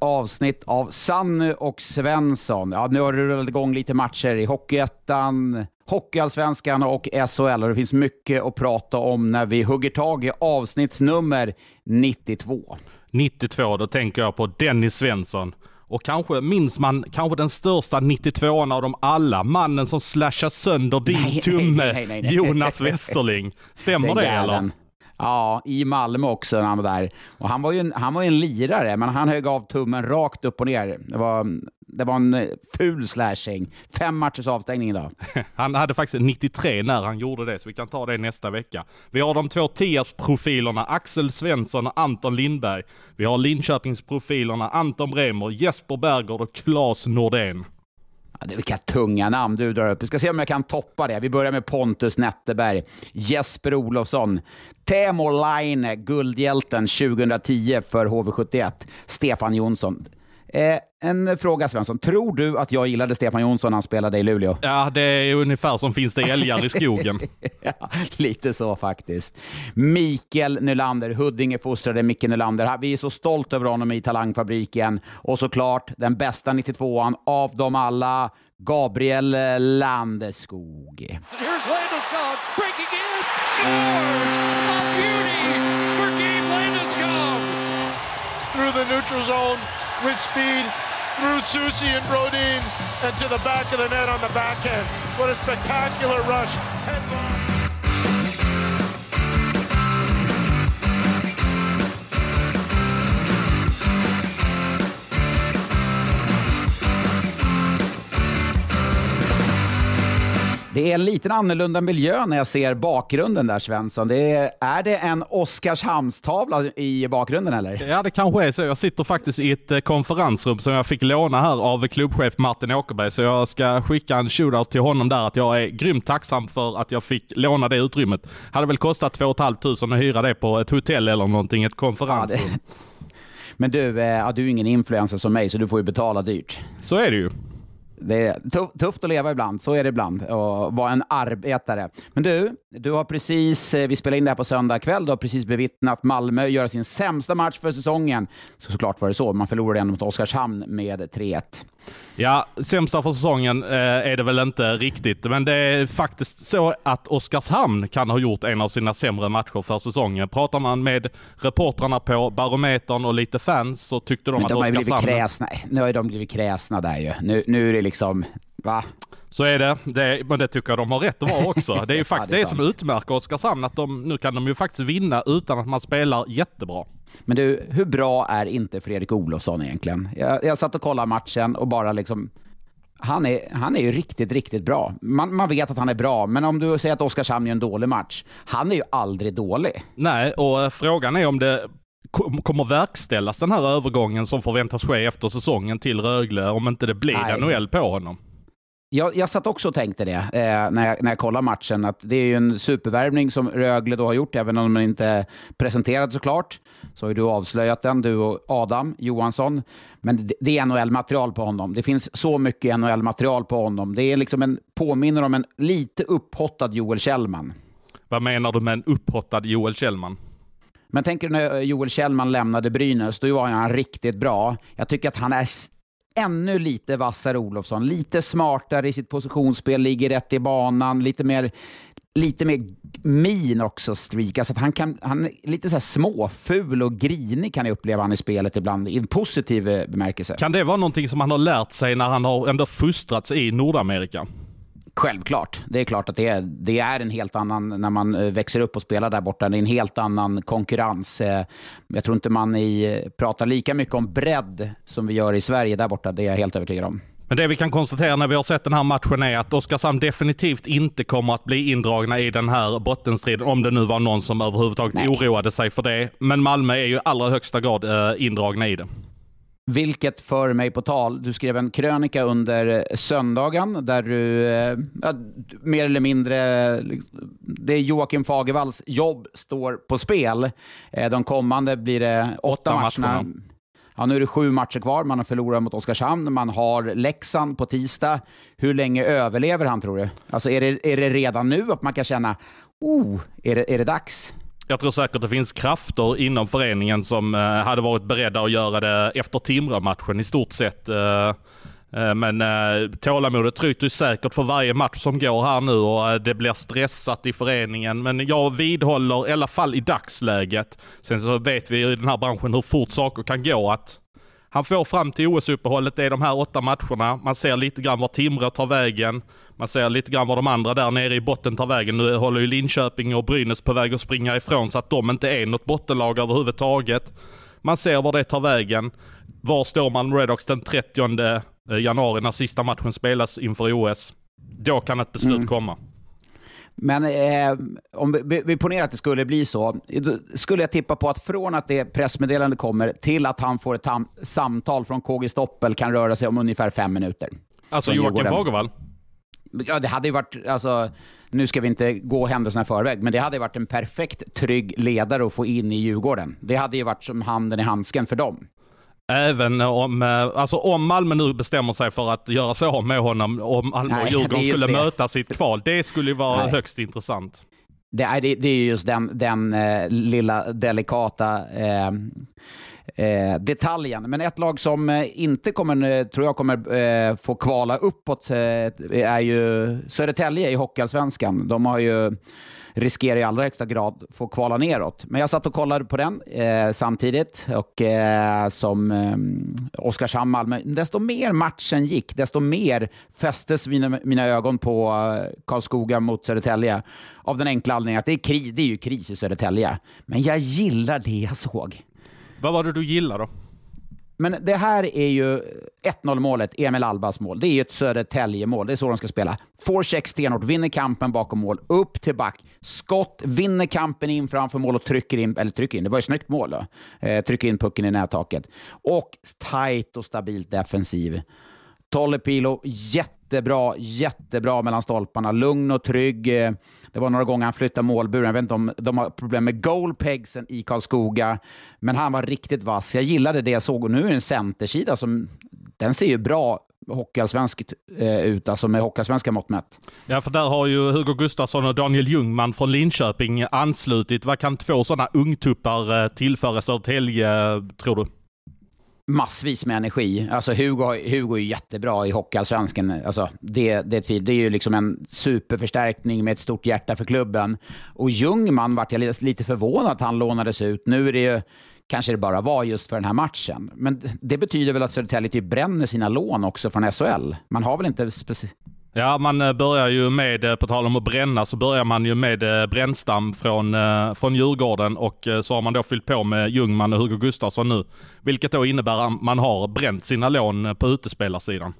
avsnitt av Sanny och Svensson. Ja, nu har det rullat igång lite matcher i Hockeyettan, Hockeyallsvenskan och SHL och det finns mycket att prata om när vi hugger tag i avsnittsnummer 92. 92, då tänker jag på Dennis Svensson. Och kanske minns man kanske den största 92an av dem alla. Mannen som slashar sönder din Nej, tumme, nej, nej. Jonas Westerling. Stämmer det jäveln. eller? Ja, i Malmö också när han var där. Och han var ju en, han var ju en lirare, men han högg av tummen rakt upp och ner. Det var, det var en eh, ful slashing. Fem matchers avstängning idag. Han hade faktiskt 93 när han gjorde det, så vi kan ta det nästa vecka. Vi har de två Tierps-profilerna, Axel Svensson och Anton Lindberg. Vi har Linköpings-profilerna Anton Bremer, Jesper Berger och Claes Nordén. Ja, det vilka tunga namn du drar upp. Vi ska se om jag kan toppa det. Vi börjar med Pontus Netteberg, Jesper Olofsson, Teemu Laine, guldhjälten 2010 för HV71, Stefan Jonsson. Eh, en fråga Svensson, tror du att jag gillade Stefan Jonsson när han spelade i Luleå? Ja, det är ungefär som finns det älgar i skogen. ja, lite så faktiskt. Mikael Nylander, Huddinge-fostrade Micke Nylander. Vi är så stolta över honom i Talangfabriken. Och såklart den bästa 92an av dem alla, Gabriel Landeskog. Here's Landeskog breaking in, scores! A beauty for Gabe Landeskog! Through the neutral zone with speed, through Susie and Brodeen, and to the back of the net on the backhand. What a spectacular rush! Headlong. Det är en liten annorlunda miljö när jag ser bakgrunden där Svensson. Det är, är det en Oskarshamnstavla i bakgrunden eller? Ja, det kanske är så. Jag sitter faktiskt i ett eh, konferensrum som jag fick låna här av klubbchef Martin Åkerberg, så jag ska skicka en shootout till honom där att jag är grymt tacksam för att jag fick låna det utrymmet. Hade väl kostat 2 500 att hyra det på ett hotell eller någonting, ett konferensrum. Ja, det- Men du, eh, ja, du är ingen influencer som mig så du får ju betala dyrt. Så är det ju. Det är tuff, tufft att leva ibland, så är det ibland, och vara en arbetare. Men du, du har precis, eh, vi spelar in det här på söndag kväll, du har precis bevittnat Malmö göra sin sämsta match för säsongen. Så såklart var det så, man förlorade ändå mot Oskarshamn med 3-1. Ja, sämsta för säsongen eh, är det väl inte riktigt, men det är faktiskt så att Oskarshamn kan ha gjort en av sina sämre matcher för säsongen. Pratar man med reportrarna på Barometern och lite fans så tyckte de Men att de har ju blivit Oskarshamn... kräsna. Nu har ju de blivit kräsna där ju. Nu, nu är det liksom, va? Så är det. det, men det tycker jag de har rätt att vara också. Det är ju faktiskt Ja, det är det, som utmärker Oskarshamn, att de, nu kan de ju faktiskt vinna utan att man spelar jättebra. Men du, hur bra är inte Fredrik Olofsson egentligen? Jag, jag satt och kollade matchen och bara liksom, han är, han är ju riktigt, riktigt bra. Man, man vet att han är bra, men om du säger att Oskarshamn gör en dålig match, han är ju aldrig dålig. Nej, och eh, frågan är om det kom- kommer verkställas den här övergången som förväntas ske efter säsongen till Rögle, om inte det blir Nej. NHL på honom. Jag, jag satt också och tänkte det eh, när, jag, när jag kollade matchen, att det är ju en supervärvning som Rögle då har gjort, även om den inte presenterad såklart. Så har ju du avslöjat den, du och Adam Johansson. Men det, det är NHL-material på honom. Det finns så mycket NHL-material på honom. Det är liksom en, påminner om en lite upphottad Joel Kjellman. Vad menar du med en upphottad Joel Kjellman? Men tänker du när Joel Kjellman lämnade Brynäs, då var han riktigt bra. Jag tycker att han är ännu lite vassare Olofsson. Lite smartare i sitt positionsspel, ligger rätt i banan, lite mer, lite mer min också streak. Alltså att han, kan, han är lite så här småful och grinig kan jag uppleva han i spelet ibland, i en positiv eh, bemärkelse. Kan det vara någonting som han har lärt sig när han har ändå fostrats i Nordamerika? Självklart. Det är klart att det är, det är en helt annan, när man eh, växer upp och spelar där borta, det är en helt annan konkurrens. Eh, Jag tror inte man i, pratar lika mycket om bredd som vi gör i Sverige där borta, det är jag helt övertygad om. Men det vi kan konstatera när vi har sett den här matchen är att Oskarshamn definitivt inte kommer att bli indragna i den här bottenstriden, om det nu var någon som överhuvudtaget Nej. oroade sig för det. Men Malmö är ju i allra högsta grad eh, indragna i det. Vilket för mig på tal. Du skrev en krönika under söndagen där du eh, ja, mer eller mindre, det är Joakim Fagervalls jobb står på spel. Eh, de kommande blir det åtta, åtta matcherna. matcherna. Ja, nu är det sju matcher kvar. Man har förlorat mot Oskarshamn. Man har Leksand på tisdag. Hur länge överlever han, tror du? Alltså, är det, är det redan nu att man kan känna, oh, är det, är det dags? Jag tror säkert det finns krafter inom föreningen som eh, hade varit beredda att göra det efter Timrå-matchen i stort sett. Eh, eh, men eh, tålamodet tryter säkert för varje match som går här nu och eh, det blir stressat i föreningen. Men jag vidhåller, i alla fall i dagsläget, sen så vet vi i den här branschen hur fort saker kan gå, att han får fram till OS-uppehållet, det är de här åtta matcherna. Man ser lite grann var Timrå tar vägen. Man ser lite grann var de andra där nere i botten tar vägen. Nu håller ju Linköping och Brynäs på väg att springa ifrån så att de inte är något bottenlag överhuvudtaget. Man ser var det tar vägen. Var står man Redhawks den 30 eh, januari när sista matchen spelas inför OS? Då kan ett beslut mm. komma. Men eh, om vi, vi ponerar att det skulle bli så, då skulle jag tippa på att från att det pressmeddelandet kommer till att han får ett samtal från KG Stoppel kan röra sig om ungefär fem minuter. Alltså Joakim Fagervall? Ja, det hade ju varit, alltså, nu ska vi inte gå händelserna i förväg, men det hade ju varit en perfekt trygg ledare att få in i Djurgården. Det hade ju varit som handen i handsken för dem. Även om, eh, alltså om Malmö nu bestämmer sig för att göra sig av med honom, om Malmö och Djurgården skulle det. möta sitt kval, det skulle ju vara Nej. högst intressant. Det är, det, är just den, den uh, lilla delikata uh, detaljen. Men ett lag som inte kommer, tror jag kommer få kvala uppåt är ju Södertälje i Hockeyallsvenskan. De har ju riskerar i allra högsta grad få kvala neråt. Men jag satt och kollade på den eh, samtidigt och eh, som eh, Oskarshamn, Malmö. Desto mer matchen gick, desto mer fästes mina, mina ögon på eh, Karlskoga mot Södertälje. Av den enkla anledningen att det är, kri, det är ju kris i Södertälje. Men jag gillar det jag såg. Vad var det du gillade då? Men det här är ju 1-0 målet, Emil Albas mål. Det är ju ett Södertälje-mål. Det är så de ska spela. Forecheck stenhårt, vinner kampen bakom mål, upp till back. Skott, vinner kampen in framför mål och trycker in, eller trycker in, det var ju snyggt mål då. Eh, trycker in pucken i nättaket. Och tight och stabilt defensiv. Tolle Pilo, jättebra, jättebra mellan stolparna. Lugn och trygg. Det var några gånger han flyttade målburen. Jag vet inte om de har problem med goalpegsen i Karlskoga, men han var riktigt vass. Jag gillade det jag såg och nu är det en centersida som den ser ju bra hockeyallsvensk eh, ut, alltså med hockeyallsvenska mått mätt. Ja, för där har ju Hugo Gustafsson och Daniel Ljungman från Linköping anslutit. Vad kan två sådana ungtuppar eh, tillföra Södertälje, eh, tror du? Massvis med energi. Alltså Hugo, Hugo är jättebra i Hockeyallsvenskan. Alltså det, det, det är ju liksom en superförstärkning med ett stort hjärta för klubben. Och Ljungman vart jag lite förvånad att han lånades ut. Nu är det ju kanske det bara var just för den här matchen. Men det betyder väl att Södertälje typ bränner sina lån också från SHL? Man har väl inte Ja, man eh, börjar ju med, eh, på tal om att bränna, så börjar man ju med eh, Brännstam från, från Djurgården och så har man då fyllt på med Ljungman och Hugo Gustafsson nu. Vilket då innebär att man har bränt sina lån på utespelarsidan.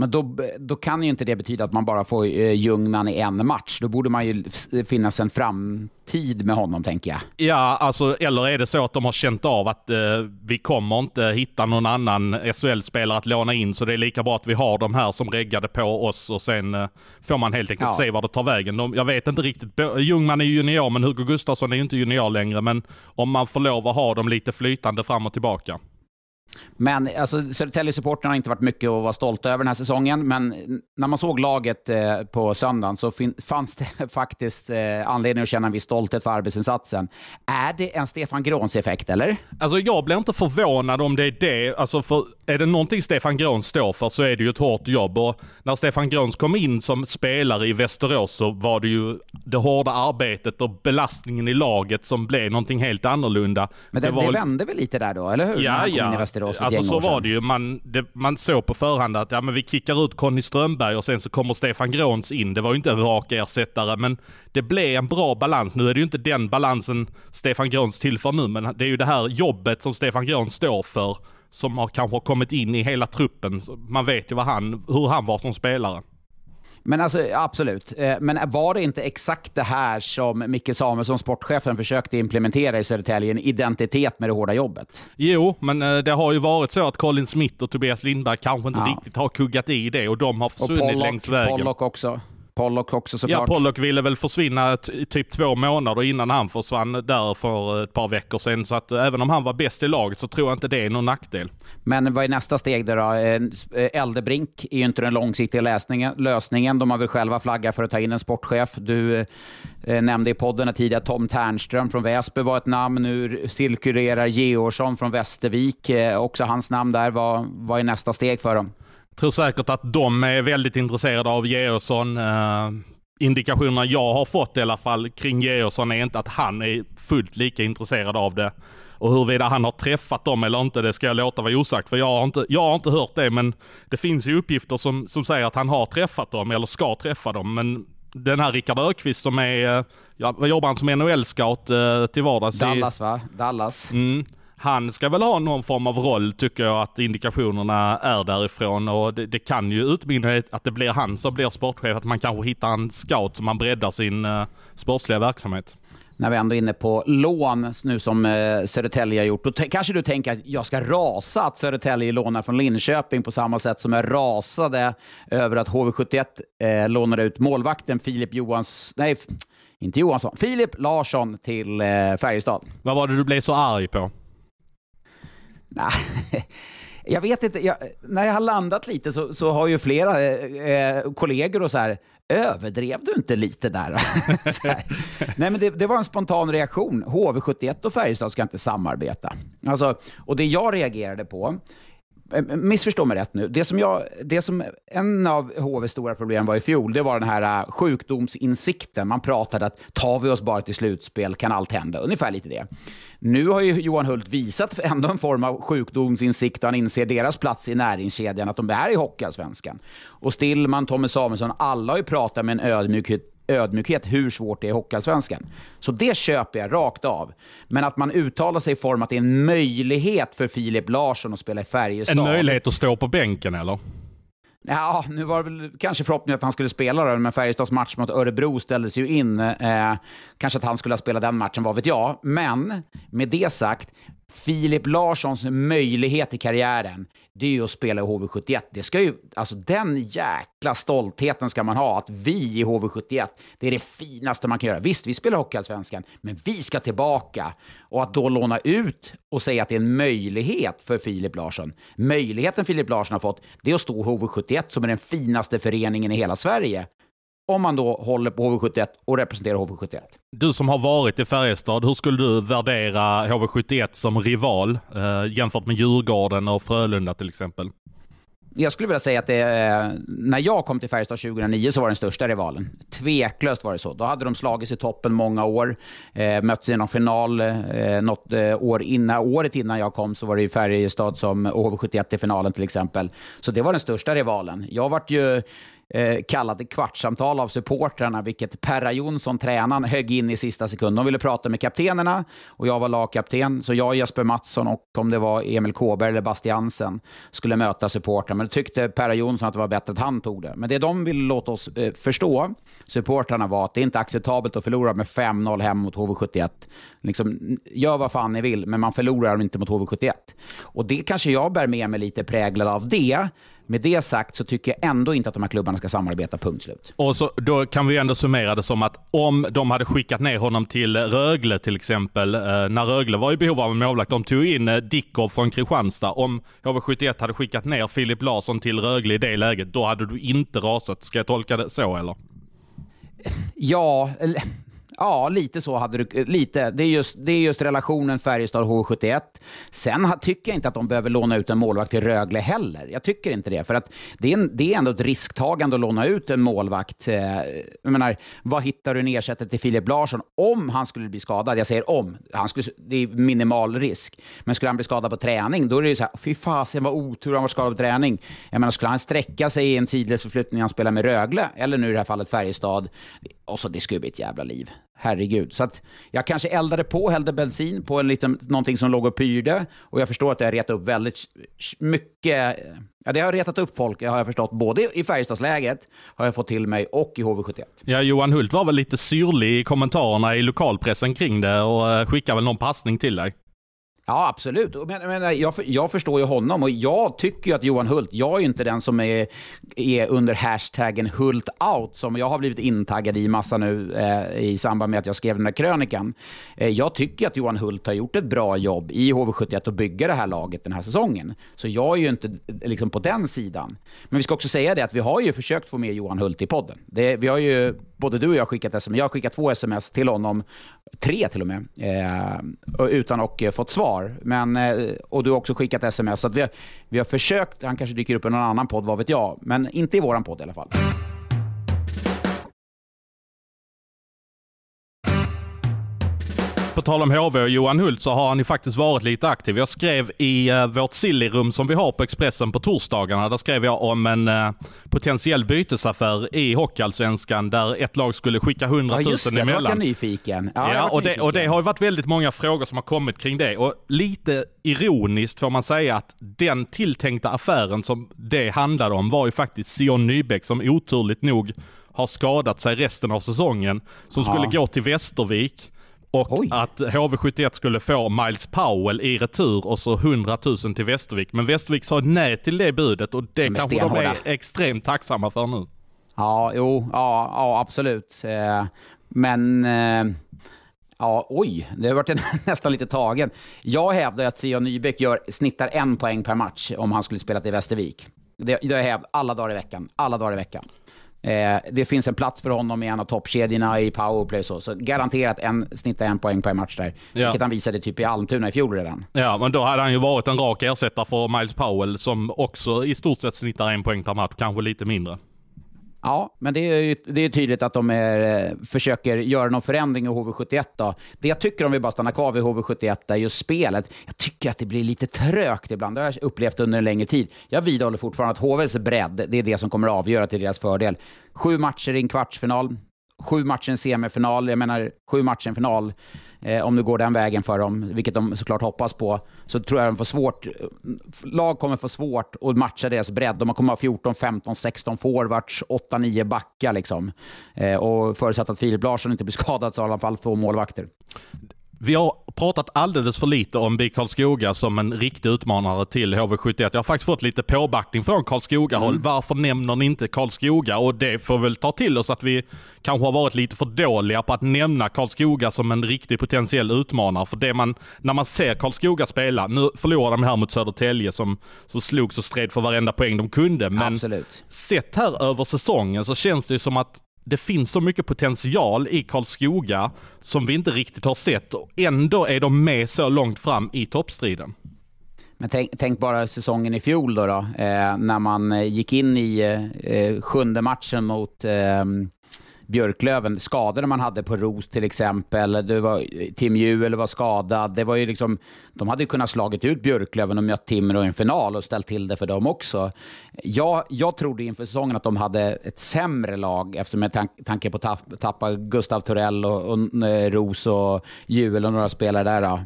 Men då, då kan ju inte det betyda att man bara får eh, Ljungman i en match. Då borde man ju finnas en framtid med honom, tänker jag. Ja, alltså, eller är det så att de har känt av att eh, vi kommer inte hitta någon annan SHL-spelare att låna in, så det är lika bra att vi har de här som reggade på oss och sen eh, får man helt enkelt ja. se var det tar vägen. De, jag vet inte riktigt, Ljungman är junior, men Hugo Gustafsson är ju inte junior längre, men om man får lov att ha dem lite flytande fram och tillbaka. Men alltså, Södertälje-supportrarna har inte varit mycket att vara stolta över den här säsongen, men när man såg laget eh, på söndagen så fanns det faktiskt eh, anledning att känna en viss stolthet för arbetsinsatsen. Är det en Stefan Gråns-effekt, eller? Alltså jag blir inte förvånad om det är det. Alltså för är det någonting Stefan Gråns står för så är det ju ett hårt jobb. Och när Stefan Gråns kom in som spelare i Västerås så var det ju det hårda arbetet och belastningen i laget som blev någonting helt annorlunda. Men det, det, var... det vände väl lite där då, eller hur? Ja, ja. Alltså så var det ju. Man, det, man såg på förhand att ja, men vi kickar ut Conny Strömberg och sen så kommer Stefan Gråns in. Det var ju inte en rak ersättare, men det blev en bra balans. Nu är det ju inte den balansen Stefan Gråns tillför nu, men det är ju det här jobbet som Stefan Gråns står för som har kanske kommit in i hela truppen. Man vet ju vad han, hur han var som spelare. Men alltså, absolut. Eh, men var det inte exakt det här som Micke Samuelsson, sportchefen, försökte implementera i Södertälje? En identitet med det hårda jobbet? Jo, men eh, det har ju varit så att Colin Smith och Tobias Lindberg kanske inte ja. riktigt har kuggat i det och de har försvunnit Pollock, längs vägen. Pollock också. Pollock också såklart. Ja, Pollock ville väl försvinna typ två månader innan han försvann där för ett par veckor sedan. Så att även om han var bäst i laget så tror jag inte det är någon nackdel. Men vad är nästa steg då? Eldebrink är ju inte den långsiktiga lösningen. lösningen. De har väl själva flaggat för att ta in en sportchef. Du eh, nämnde i podden tidigare Tom Ternström från Väsby var ett namn. Nu cirkulerar Georgsson från Västervik. Eh, också hans namn där. Vad, vad är nästa steg för dem? Tror säkert att de är väldigt intresserade av Georgsson. Uh, indikationerna jag har fått i alla fall kring Georgsson är inte att han är fullt lika intresserad av det. Och huruvida han har träffat dem eller inte, det ska jag låta vara osagt. För jag har inte, jag har inte hört det, men det finns ju uppgifter som, som säger att han har träffat dem, eller ska träffa dem. Men den här Rickard Ökvist som är, eh, ja, jobbar han som NHL-scout uh, till vardags? Dallas va? Dallas. Mm han ska väl ha någon form av roll tycker jag att indikationerna är därifrån och det, det kan ju utmynna att det blir han som blir sportchef, att man kanske hittar en scout som man breddar sin uh, sportsliga verksamhet när vi ändå är inne på lån nu som eh, Södertälje har gjort. Då kanske du tänker att jag ska rasa att Södertälje lånar från Linköping på samma sätt som jag rasade över att HV71 eh, lånade ut målvakten Filip Johans... Nej, inte Johansson. Filip Larsson till eh, Färjestad. Vad var det du blev så arg på? Nej, jag vet inte. Jag, när jag har landat lite så, så har ju flera eh, eh kollegor och så här, överdrev du inte lite där? Nej, men det, det, var en spontan reaktion. HV71 och Färjestad ska inte samarbeta. Alltså, och det jag reagerade på, Eh, missförstå mig rätt nu. Det som, jag, det som en av HVs stora problem var i fjol, det var den här eh, sjukdomsinsikten. Man pratade att tar vi oss bara till slutspel kan allt hända. Ungefär lite det. Nu har ju Johan Hult visat ändå en form av sjukdomsinsikt och han inser deras plats i näringskedjan, att de är i Hockeyallsvenskan. Och Stillman, Tommy Samuelsson, alla har ju pratat med en ödmjukhet ödmjukhet hur svårt det är i Hockeyallsvenskan. Så det köper jag rakt av. Men att man uttalar sig i form att det är en möjlighet för Filip Larsson att spela i Färjestad. En möjlighet att stå på bänken eller? Ja, nu var det väl kanske förhoppningen att han skulle spela då, men Färjestads match mot Örebro ställdes ju in. Eh, kanske att han skulle ha spelat den matchen, vad vet jag. Men med det sagt, Filip Larssons möjlighet i karriären, det är ju att spela i HV71. Det ska ju, alltså den jäkla stoltheten ska man ha, att vi i HV71, det är det finaste man kan göra. Visst, vi spelar Hockeyallsvenskan, men vi ska tillbaka. Och att då låna ut och säga att det är en möjlighet för Filip Larsson. Möjligheten Filip Larsson har fått, det är att stå i HV71 som är den finaste föreningen i hela Sverige om man då håller på HV71 och representerar HV71. Du som har varit i Färjestad, hur skulle du värdera HV71 som rival eh, jämfört med Djurgården och Frölunda till exempel? Jag skulle vilja säga att det, eh, när jag kom till Färjestad 2009 så var den största rivalen. Tveklöst var det så. Då hade de slagits i toppen många år, eh, mötts i någon final eh, något eh, år innan. Året innan jag kom så var det ju Färjestad som HV71 i finalen till exempel. Så det var den största rivalen. Jag vart ju eh, kallade kvartssamtal av supportrarna, vilket Perra Jonsson, tränaren, högg in i sista sekund. De ville prata med kaptenerna och jag var lagkapten, så jag, Jesper Mattsson och om det var Emil Kåberg eller Bastiansen skulle möta supportrarna. Men då tyckte Perra Jonsson att det var bättre att han tog det. Men det de ville låta oss eh, förstå, supportrarna, var att det är inte acceptabelt att förlora med 5-0 hem mot HV71. Liksom, gör vad fan ni vill, men man förlorar inte mot HV71. Och det kanske jag bär med mig lite präglad av det. Med det sagt så tycker jag ändå inte att de här klubbarna ska samarbeta, punkt slut. Och så, då kan vi ändå summera det som att om de hade skickat ner honom till Rögle till exempel, eh, när Rögle var i behov av en målvakt, de tog in eh, Dickov från Kristianstad. Om HV71 hade skickat ner Filip Larsson till Rögle i det läget, då hade du inte rasat. Ska jag tolka det så eller? Ja, Ja, lite så hade du, lite. Det är just, det är just relationen Färjestad H71. Sen tycker jag inte att de behöver låna ut en målvakt till Rögle heller. Jag tycker inte det, för att det är, en, det är ändå ett risktagande att låna ut en målvakt. Eh, jag menar, vad hittar du en ersättare till Filip Larsson om han skulle bli skadad? Jag säger om. Han skulle, det är minimal risk. Men skulle han bli skadad på träning, då är det ju så här, fy fasen vad otur han var skadad på träning. Jag menar, skulle han sträcka sig i en tidlös förflyttning han spelar med Rögle, eller nu i det här fallet Färjestad, och så det skulle bli ett jävla liv herregud. Så att jag kanske eldade på, hällde bensin på en liten, någonting som låg och pyrde. Och jag förstår att det har retat upp väldigt mycket. Ja, det har retat upp folk, har jag förstått. Både i Färjestadsläget har jag fått till mig och i HV71. Ja, Johan Hult var väl lite syrlig i kommentarerna i lokalpressen kring det och eh, skickade väl någon passning till dig. Ja, absolut. Men, men jag, jag förstår ju honom och jag tycker ju att Johan Hult, jag är ju inte den som är, är under hashtaggen Hult out som jag har blivit intaggad i massa nu eh, i samband med att jag skrev den här krönikan. Eh, jag tycker att Johan Hult har gjort ett bra jobb i HV71 att bygga det här laget den här säsongen. Så jag är ju inte liksom på den sidan. Men vi ska också säga det att vi har ju försökt få med Johan Hult i podden. Det, vi har ju, både du och jag skickat sms, jag har skickat två sms till honom, tre till och med, eh, utan att eh, fått svar. Men, eh, och du har också skickat sms. Så vi, har, vi har försökt, han kanske dyker upp i någon annan podd, vad vet jag. Men inte i våran podd i alla fall. På tal om HV och Johan Hult så har han ju faktiskt varit lite aktiv. Jag skrev i uh, vårt sillirum som vi har på Expressen på torsdagarna, där skrev jag om en uh, potentiell bytesaffär i Hockeyallsvenskan där ett lag skulle skicka 100 000 ja, just det, emellan. Jag nyfiken. Ja, ja och, det, och det har ju varit väldigt många frågor som har kommit kring det. Och lite ironiskt får man säga att den tilltänkta affären som det handlade om var ju faktiskt Sion Nybeck som oturligt nog har skadat sig resten av säsongen. Som skulle ja. gå till Västervik. Och Oj. att HV71 skulle få Miles Powell i retur och så 100 000 till Västervik. Men Västervik sa nej till det budet och det kanske de är extremt tacksamma för nu. Ja, jo, ja, ja absolut. Eh, men... Eh, ja, oj, det har varit nästan lite tagen. Jag hävdar att Sion Nybäck gör, snittar en poäng per match om han skulle spela i Västervik. Det, det har jag hävdat alla dagar i veckan. Alla dagar i veckan. Eh, det finns en plats för honom i en av toppkedjorna i powerplay så, så garanterat en, snittar en poäng per match där. Ja. Vilket han visade typ i Almtuna i fjol redan. Ja, men då hade han ju varit en rak ersättare för Miles Powell som också i stort sett snittar en poäng per match, kanske lite mindre. Ja, men det är, ju, det är tydligt att de är, eh, försöker göra någon förändring i HV71. Då. Det jag tycker, om vi bara stannar kvar vid HV71, är just spelet. Jag tycker att det blir lite trögt ibland. Det har jag upplevt under en längre tid. Jag vidhåller fortfarande att HVs bredd, det är det som kommer att avgöra till deras fördel. Sju matcher i en kvartsfinal, sju matcher i en semifinal, jag menar sju matcher i en final eh, om det går den vägen för dem, vilket de såklart hoppas på, så tror jag de får svårt. Lag kommer få svårt att matcha deras bredd. De kommer ha 14, 15, 16 forwards, 8, 9 backar liksom. Eh, och förutsatt att Filip Larsson inte blir skadad så har i alla fall två målvakter. Vi har pratat alldeles för lite om BIK Karlskoga som en riktig utmanare till HV71. Jag har faktiskt fått lite påbackning från Karlskoga-håll. Mm. Varför nämner ni inte Karlskoga? Och det får väl ta till oss att vi kanske har varit lite för dåliga på att nämna Karlskoga som en riktig potentiell utmanare. För det man, när man ser Karlskoga spela, nu förlorade de här mot Södertälje som, som slogs och stred för varenda poäng de kunde. Men Absolut. sett här över säsongen så känns det som att det finns så mycket potential i Karlskoga som vi inte riktigt har sett och ändå är de med så långt fram i toppstriden. Men tänk, tänk bara säsongen i fjol då, då eh, när man eh, gick in i eh, eh sjunde matchen mot eh, Björklöven, skadorna man hade på Ros till exempel, det var, Tim Juel var skadad, det var ju liksom, de hade kunnat slagit ut Björklöven och mött Timrå i en final och ställt till det för dem också. Jag, jag trodde inför säsongen att de hade ett sämre lag eftersom jag tank, tanke på att tapp, tappa Gustav Torell och, och och Ros och Juel och några spelare där. Då.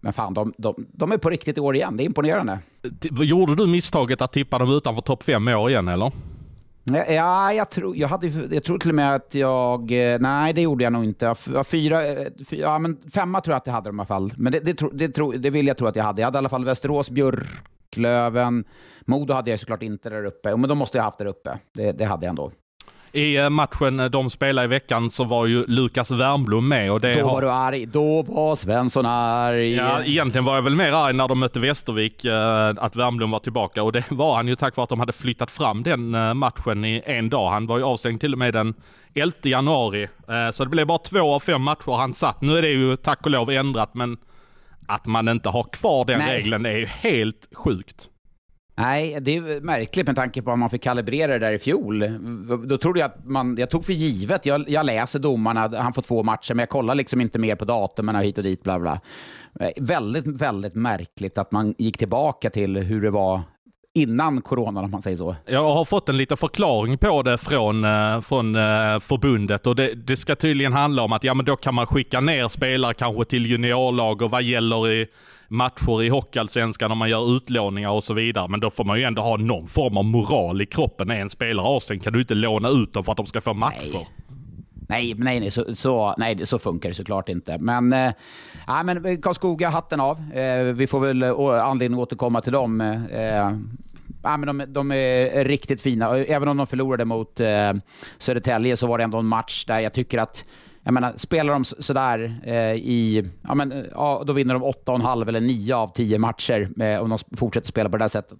Men fan, de, de, de, är på riktigt i år igen. Det är imponerande. Gjorde du misstaget att tippa dem utanför topp fem i år igen, eller? Ja, jag tror, jag, hade, jag tror till och med att jag... Eh, nej, det gjorde jag nog inte. Fyra, eh, fyra, ja, men femma tror jag att jag hade i alla fall. Men det, det, tro, det, tro, det vill jag tro att jag hade. Jag hade i alla fall Västerås, Björklöven, Modo hade jag såklart inte där uppe. Men de måste jag ha haft där uppe. Det, det hade jag ändå. I eh, matchen de spelade i veckan så var ju Lukas Wernbloom med. Och det då var du arg. Då var Svensson arg. Ja, egentligen var jag väl mer arg när de mötte Västervik, eh, att Wernbloom var tillbaka. Och det var han ju tack vare att de hade flyttat fram den eh, matchen i en dag. Han var ju avstängd till och med den 11 januari. Så det blev bara två av fem matcher han satt. Nu är det ju tack och lov ändrat, men att man inte har kvar den Nej. regeln är ju helt sjukt. Nej, det är märkligt med tanke på att man fick kalibrera det där i fjol. Då trodde jag att man, jag tog för givet, jag, jag läser domarna, han får två matcher, men jag kollar liksom inte mer på datumen och hit och dit, bla bla. Väldigt, väldigt märkligt att man gick tillbaka till hur det var innan coronan om man säger så. Jag har fått en liten förklaring på det från, eh, från eh, förbundet och det, det ska tydligen handla om att ja, men då kan man skicka ner spelare kanske till juniorlag och vad gäller i matcher i Hockeyallsvenskan om man gör utlåningar och så vidare. Men då får man ju ändå ha någon form av moral i kroppen. Är en spelare avstängd kan du inte låna ut dem för att de ska få matcher. Nej. Nej, nej, nej, så, så, nej, så funkar det såklart inte. Men, eh, men Karlskoga, hatten av. Eh, vi får väl anledning att återkomma till dem. Eh, ja, men de, de, är riktigt fina. Även om de förlorade mot eh, Södertälje så var det ändå en match där jag tycker att jag menar, spelar de sådär eh, i, ja, men, ja, då vinner de 8,5 eller 9 av 10 matcher eh, om de fortsätter spela på det där sättet.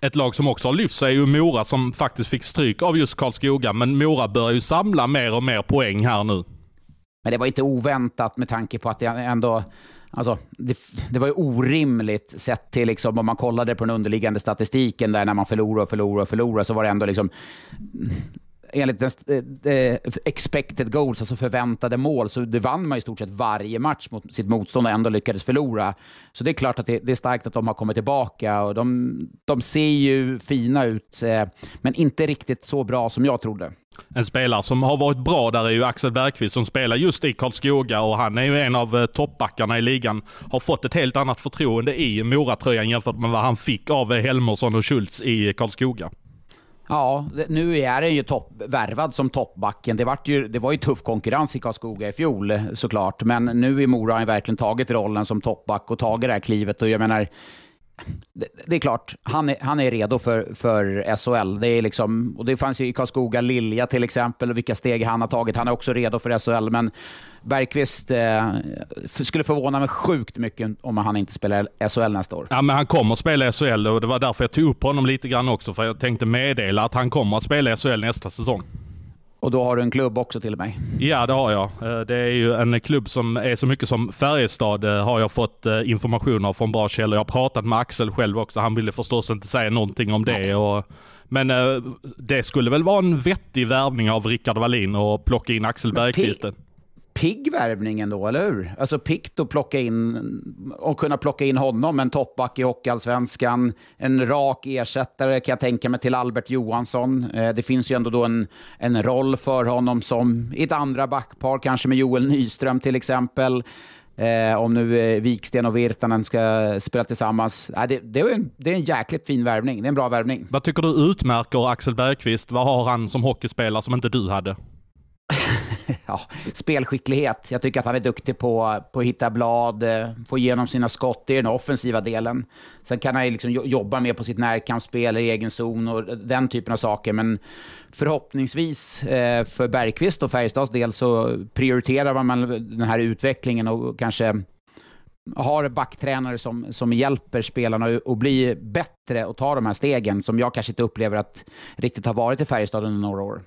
Ett lag som också har lyft sig är ju Mora som faktiskt fick stryk av just Karlskoga, men Mora börjar ju samla mer och mer poäng här nu. Men det var inte oväntat med tanke på att det ändå Alltså, det, det, var ju orimligt sett till liksom, om man kollade på den underliggande statistiken där när man förlorar och förlorar och förlorar så var det ändå liksom enligt den, eh, eh, expected goals, alltså förväntade mål, så det vann man i stort sett varje match mot sitt motstånd och ändå lyckades förlora. Så det är klart att det, det är starkt att de har kommit tillbaka och de, de ser ju fina ut, eh, men inte riktigt så bra som jag trodde. En spelare som har varit bra där är ju Axel Bergqvist som spelar just i Karlskoga och han är ju en av eh, toppbackarna i ligan. Har fått ett helt annat förtroende i Moratröjan jämfört med vad han fick av Helmersson och Schultz i Karlskoga. Ja, nu är den ju toppvärvad som toppbacken. Det var, ju, det var ju tuff konkurrens i Karlskoga i fjol eh, såklart, men nu i Mora har han verkligen tagit rollen som toppback och tagit det här klivet och jag menar, det, det är klart, han är, han är redo för, för SHL. Det, är liksom, och det fanns ju i Karlskoga Lilja till exempel, och vilka steg han har tagit. Han är också redo för SHL, men Bergqvist eh, skulle förvåna mig sjukt mycket om han inte spelar SHL nästa år. Ja, men han kommer att spela SHL och det var därför jag tog upp honom lite grann också, för jag tänkte meddela att han kommer att spela SHL nästa säsong. Och då har du en klubb också till mig? Ja, det har jag. Eh, det är ju en klubb som är så mycket som Färjestad, eh, har jag fått eh, information av från bra källor. Jag har pratat med Axel själv också. Han ville förstås inte säga någonting om det. Och, men det skulle väl vara en vettig värvning av Rickard Wallin och plocka in Axel Bergqvist pigg värvning ändå, eller hur? Alltså piggt att plocka in och kunna plocka in honom, en toppback i Hockeyallsvenskan, en rak ersättare kan jag tänka mig till Albert Johansson. Eh, det finns ju ändå då en, en roll för honom som i ett andra backpar, kanske med Joel Nyström till exempel. Eh, om nu eh, Viksten och Virtanen ska spela tillsammans. Eh, det, det, är en, det är en jäkligt fin värvning. Det är en bra värvning. Vad tycker du utmärker Axel Bergqvist? Vad har han som hockeyspelare som inte du hade? ja, spelskicklighet. Jag tycker att han är duktig på, på att hitta blad, eh, få igenom sina skott i den offensiva delen. Sen kan han ju liksom jobba mer på sitt närkampsspel i egen zon och den typen av saker. Men förhoppningsvis eh, för Bergqvist och Färjestads del så prioriterar man den här utvecklingen och kanske har backtränare som, som hjälper spelarna att bli bättre och ta de här stegen som jag kanske inte upplever att riktigt har varit i Färjestad under några år.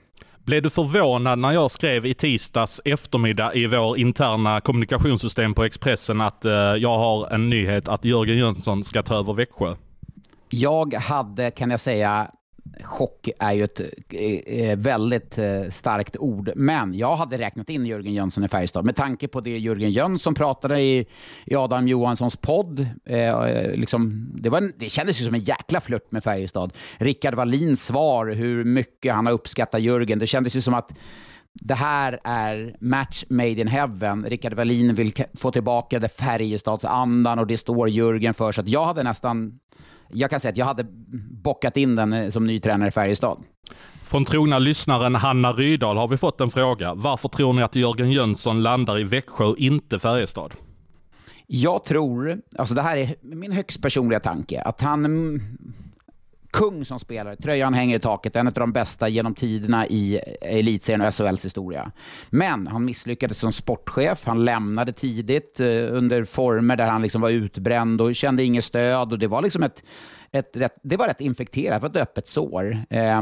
Blev du förvånad när jag skrev i tisdags eftermiddag i vår interna kommunikationssystem på Expressen att eh, jag har en nyhet att Jörgen Jönsson ska ta över Växjö? Jag hade, kan jag säga, chock är ju ett eh, eh, väldigt eh, starkt ord, men jag hade räknat in Jörgen Jönsson i Färjestad med tanke på det Jörgen Jönsson pratade i, i Adam Johanssons podd. Eh, eh, liksom, det, var en, det kändes ju som en jäkla flört med Färjestad. Rickard Wallins svar, hur mycket han har uppskattat Jörgen. Det kändes ju som att det här är match made in heaven. Rickard Wallin vill få tillbaka det Färjestadsandan och det står Jörgen för. Så jag hade nästan jag kan säga att jag hade bockat in den eh, som ny tränare i Färjestad. Från trogna lyssnaren Hanna Rydahl har vi fått en fråga. Varför tror ni att Jörgen Jönsson landar i Växjö och inte Färjestad? Jag tror, alltså det här är min högst personliga tanke, att han kung som spelare. Tröjan hänger i taket, en av de bästa genom tiderna i elitserien och SHLs historia. Men han misslyckades som sportchef. Han lämnade tidigt eh, under former där han liksom var utbränd och kände inget stöd. Och det var liksom ett ett rätt, det var rätt infekterat, det var ett öppet sår. Eh,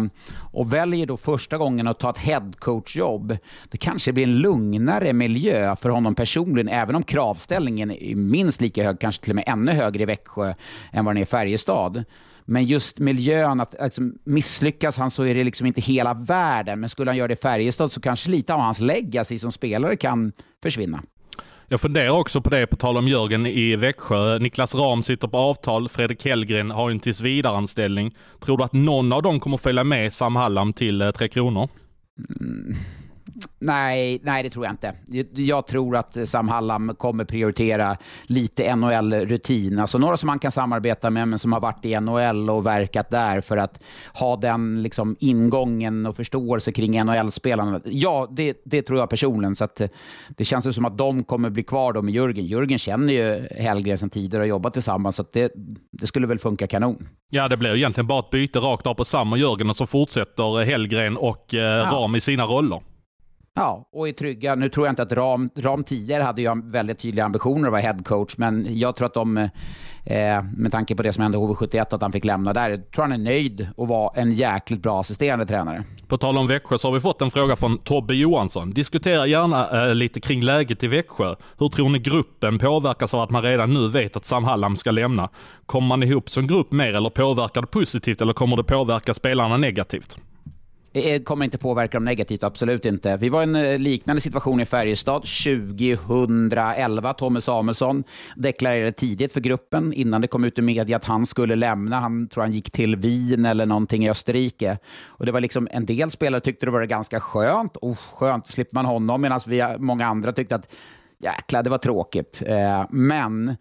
och väljer då första gången att ta ett headcoach-jobb. Det kanske blir en lugnare miljö för honom personligen, även om kravställningen är minst lika hög, kanske till och med ännu högre i Växjö än vad den är i Färjestad. Men just miljön, att liksom, misslyckas han så är det liksom inte hela världen. Men skulle han göra det i Färjestad så kanske lite av hans legacy som spelare kan försvinna. Jag funderar också på det, på tal om Jörgen i Växjö. Niklas Ram sitter på avtal, Fredrik Hellgren har en tills vidareanställning. Tror du att någon av dem kommer följa med Sam Hallam till eh, Tre Kronor? Mm. Nej, nej, det tror jag inte. Jag tror att Sam Hallam kommer prioritera lite NHL-rutin. Alltså några som man kan samarbeta med, men som har varit i NHL och verkat där för att ha den liksom, ingången och förståelse kring NHL-spelarna. Ja, det, det, tror jag personligen. Så att, det känns som att de kommer bli kvar då med Jörgen. Jörgen känner ju Hellgren sedan tidigare och har jobbat tillsammans, så det, det skulle väl funka kanon. Ja, det blir egentligen bara ett byte rakt av på Sam och Jörgen och så fortsätter Hellgren och eh, ja. Ram i sina roller. Ja, och är trygga. Nu tror jag inte att Ram, Ram tidigare hade ju väldigt tydliga ambitioner att vara headcoach, men jag tror att de, eh, med tanke på det som hände HV71, att han fick lämna där, jag tror han är nöjd och var en jäkligt bra assisterande tränare. På tal om Växjö så har vi fått en fråga från Tobbe Johansson. Diskutera gärna eh, lite kring läget i Växjö. Hur tror ni gruppen påverkas av att man redan nu vet att Sam Hallam ska lämna? Kommer man ihop som grupp mer eller påverkar det positivt eller kommer det påverka spelarna negativt? Det kommer inte påverka dem negativt, absolut inte. Vi var i en eh, liknande situation i Färjestad 2011. Tommy Samuelsson deklarerade tidigt för gruppen innan det kom ut i media att han skulle lämna. Han tror han gick till Wien eller någonting i Österrike. Och det var liksom, en del spelare tyckte det var ganska skönt. Oh, skönt, slipper man honom. Medan vi, många andra tyckte att jäklar, det var tråkigt. Eh, men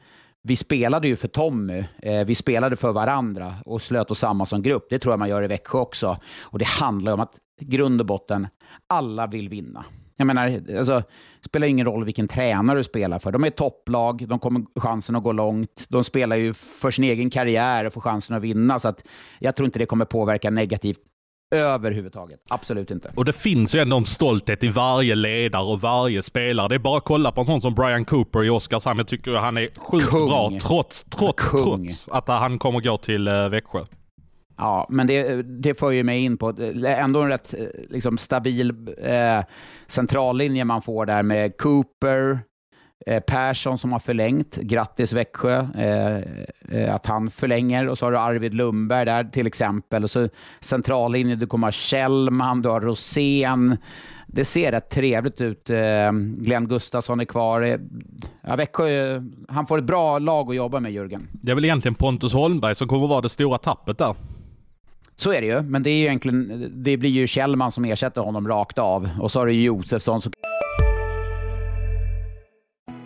vi spelade ju för Tommy, eh, vi spelade för varandra och slöt oss samman som grupp. Det tror jag man gör i Växjö också. Och det handlar om att grund och botten, alla vill vinna. Jag menar, alltså, det spelar ingen roll vilken tränare du spelar för. De är topplag, de kommer chansen att gå långt. De spelar ju för sin egen karriär och får chansen att vinna. Så att jag tror inte det kommer påverka negativt Överhuvudtaget. Absolut inte. Och det finns ju ändå en stolthet i varje ledare och varje spelare. Det är bara att kolla på en sån som Brian Cooper i Oskarshamn. Jag tycker han är sjukt Kung. bra trots, trots, trots att han kommer gå till uh, Växjö. Ja, men det, det för ju mig in på ändå en rätt eh, liksom, stabil eh, centrallinje man får där med Cooper, Eh, Persson som har förlängt. Grattis Växjö eh, eh, att han förlänger. Och så har du Arvid Lundberg där till exempel. Och så centrallinjen, du kommer ha Kjellman, du har Rosén. Det ser rätt trevligt ut. Eh, Glenn Gustafsson är kvar. Eh, ja, Växjö, han får ett bra lag att jobba med, Jörgen. Det är väl egentligen Pontus Holmberg som kommer att vara det stora tappet där. Så är det ju, men det är ju egentligen, det blir ju Kjellman som ersätter honom rakt av. Och så har du Josefsson. Så...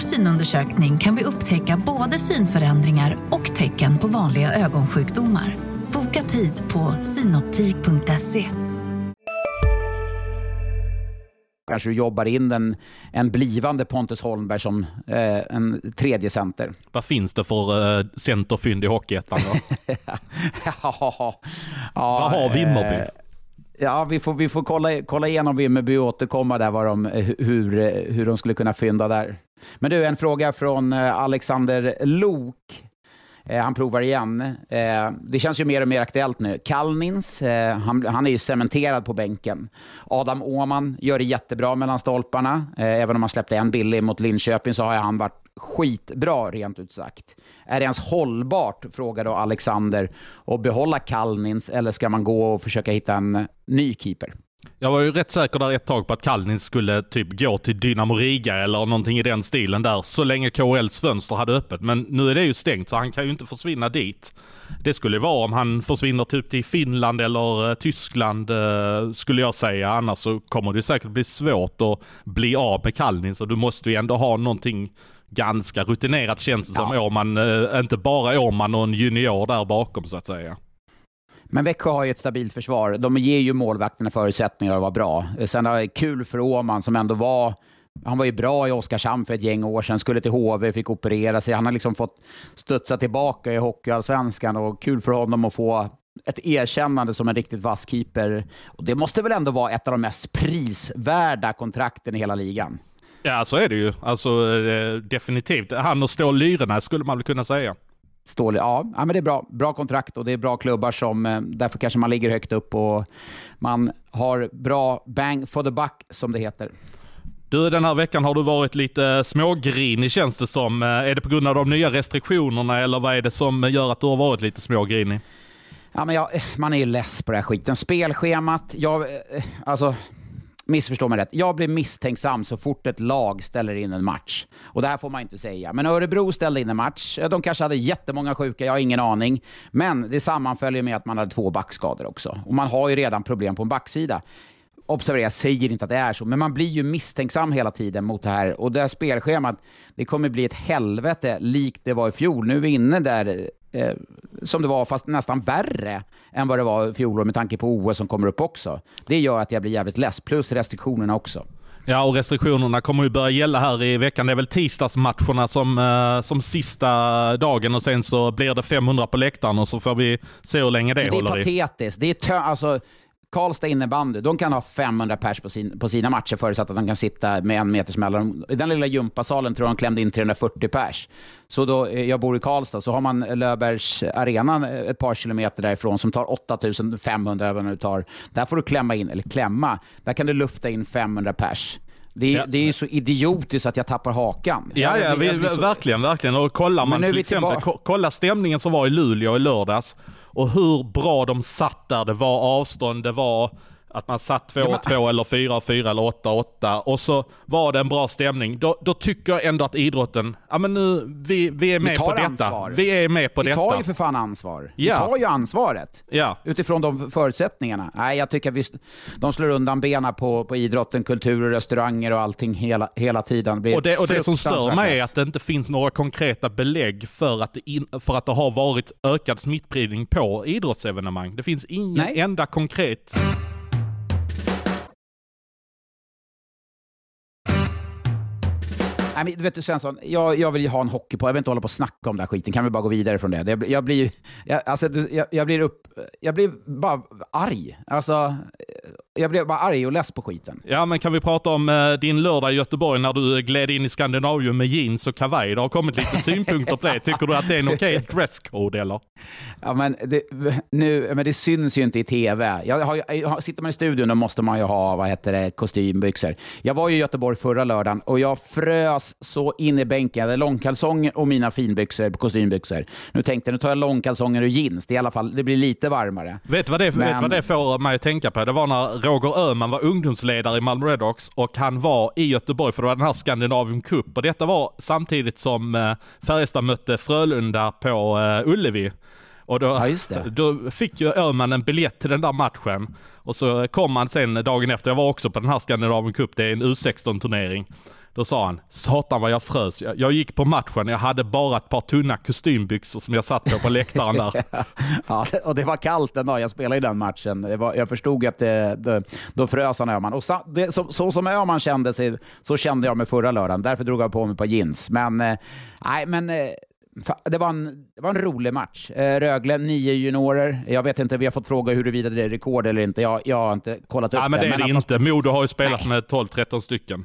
Vår synundersökning kan vi upptäcka både synförändringar och tecken på vanliga ögonsjukdomar. Boka tid på synoptik.se. Kanske du jobbar in en, en blivande Pontus Holmberg som eh, en tredje center. Vad finns det för eh, centerfynd i Hockeyettan då? ja, Vad har Vimmerby? Eh, Ja, vi får, vi får kolla, kolla igenom Vimmerby och återkomma där vad de, hur, hur de skulle kunna fynda där. Men du, en fråga från eh, Alexander Lok. Eh, han provar igen. Eh, det känns ju mer och mer aktuellt nu. Kalnins, han, han, är ju cementerad på bänken. Adam Åman gör det jättebra mellan stolparna. Även om han släppte en billig mot Linköping så har han varit skitbra, rent ut sagt. Är det ens hållbart, frågar då Alexander, att behålla Kalnins eller ska man gå och försöka hitta en ny keeper? Jag var ju rätt säker där ett tag på att Kalnins skulle typ gå till Dynamo Riga eller någonting i den stilen där, så länge KHLs fönster hade öppet. Men nu är det ju stängt så han kan ju inte försvinna dit. Det skulle vara om han försvinner typ till Finland eller uh, Tyskland uh, skulle jag säga. Annars så kommer det säkert bli svårt att bli av med Kalnins och du måste ju ändå ha någonting ganska rutinerat känns det som. Ja. Åman, uh, inte bara Åman och en junior där bakom så att säga. Men Växjö har ju ett stabilt försvar. De ger ju målvakterna förutsättningar att vara bra. Sen är det kul för Åman som ändå var han var ju bra i Oskarshamn för ett gäng år sedan, skulle till HV, fick operera sig. Han har liksom fått studsa tillbaka i Hockeyallsvenskan och kul för honom att få ett erkännande som en riktigt vass keeper. Och det måste väl ändå vara ett av de mest prisvärda kontrakten i hela ligan? Ja, så är det ju. Alltså, eh, definitivt. Han och Stål Lyrenäs skulle man väl kunna säga. Stål, ja, ja, men det är bra. Bra kontrakt och det är bra klubbar som, eh, därför kanske man ligger högt upp och man har bra bang for the buck som det heter. Du, den här veckan har du varit lite smågrinig känns det som. Eh, Är det på grund av de nya restriktionerna eller vad är det som gör att du har varit lite smågrinig? Ja, men jag, man är ju less på den här skiten. Spelschemat, jag, eh, alltså missförstå mig rätt. Jag blir misstänksam så fort ett lag ställer in en match. Och det här får man inte säga. Men Örebro ställde in en match. De kanske hade jättemånga sjuka, jag har ingen aning. Men det sammanföljer med att man hade två backskador också. Och man har ju redan problem på en backsida. Observera, jag säger inte att det är så, men man blir ju misstänksam hela tiden mot det här. Och det här spelschemat, det kommer bli ett helvete likt det var i fjol. Nu är vi inne där eh, som det var, fast nästan värre än vad det var i fjol med tanke på OS som kommer upp också. Det gör att jag blir jävligt less, plus restriktionerna också. Ja, och restriktionerna kommer ju börja gälla här i veckan. Det är väl tisdagsmatcherna som, eh, som sista dagen och sen så blir det 500 på läktaren och så får vi se hur länge det, det håller i. patetiskt. Det är tö- alltså, Karlstad innebandy, de kan ha 500 pers på, sin, på sina matcher förutsatt att de kan sitta med en meters mellanrum. I den lilla gympasalen tror jag de klämde in 340 pers. Så då, eh, jag bor i Karlstad, så har man Löfbergs arenan ett par kilometer därifrån som tar 8500 eller vad nu tar. Där får du klämma in, eller klämma, där kan du lufta in 500 pers. Det är, Ja. det är så idiotiskt att jag tappar hakan. Ja, ja vi, verkligen, verkligen. Och kollar man till exempel, kolla stämningen som var i Luleå i lördags och hur bra de satt där. Det var avstånd, det var att man satt två och två eller fyra och fyra eller åtta och åtta och så var det en bra stämning. Då, då tycker jag ändå att idrotten, ja men nu, vi, vi är med tar på detta. ansvar. Vi är med på Vi detta. tar ju för fan ansvar. Ja. Vi tar ju ansvaret. Ja. Utifrån de förutsättningarna. Nej, jag tycker att vi, de slår undan benen på, på idrotten, kultur, och restauranger och allting hela, hela tiden. blir Och det, och det som stör mig är att det inte finns några konkreta belägg för att det, in, för att det har varit ökad smittspridning på idrottsevenemang. Det finns ingen Nej. enda konkret Nej, men, du vet Svensson, jag, jag vill ju ha en hockey på. Jag vill inte hålla på och snacka om den här skiten. Kan vi bara gå vidare från det? Jag, jag, blir, jag, alltså, jag, jag blir upp... Jag blir bara arg. Alltså, jag blir bara arg och less på skiten. Ja, men kan vi prata om eh, din lördag i Göteborg när du gled in i Skandinavium med jeans och kavaj? Det har kommit lite synpunkter på det. Tycker du att det är en okej dresscode eller? Ja, men det, nu, men det syns ju inte i tv. Jag har, jag sitter man i studion då måste man ju ha vad heter det, kostymbyxor. Jag var ju i Göteborg förra lördagen och jag frös så in i bänken. Jag hade långkalsonger och mina finbyxor, kostymbyxor. Nu tänkte jag, nu tar jag långkalsonger och jeans. Det, är i alla fall, det blir lite varmare. Vet du vad, det, vet Men- vad det får mig att tänka på? Det var när Roger Öhman var ungdomsledare i Malmö Redhawks och han var i Göteborg för det var den här Scandinavium Cup och detta var samtidigt som eh, Färjestad mötte Frölunda på eh, Ullevi. Och då, Ja, då fick ju Öhman en biljett till den där matchen. Och så kom han sen dagen efter, jag var också på den här Scandinavium Cup, det är en U16-turnering. Då sa han, satan vad jag frös. Jag, jag gick på matchen, jag hade bara ett par tunna kostymbyxor som jag satt på på läktaren där. Ja, och det var kallt den dagen jag spelade i den matchen. Det var, jag förstod att det, det, då frös han Öhman. Och så, det, så, så som Öhman kände sig, så kände jag mig förra lördagen. Därför drog jag på mig ett par jeans. Men, eh, nej, men eh, det var, en, det var en rolig match. Eh, Rögle, nio juniorer. Jag vet inte, vi har fått fråga huruvida det är rekord eller inte. Jag, jag har inte kollat upp Ja, men det är det att inte. Modo har ju spelat med 12-13 stycken.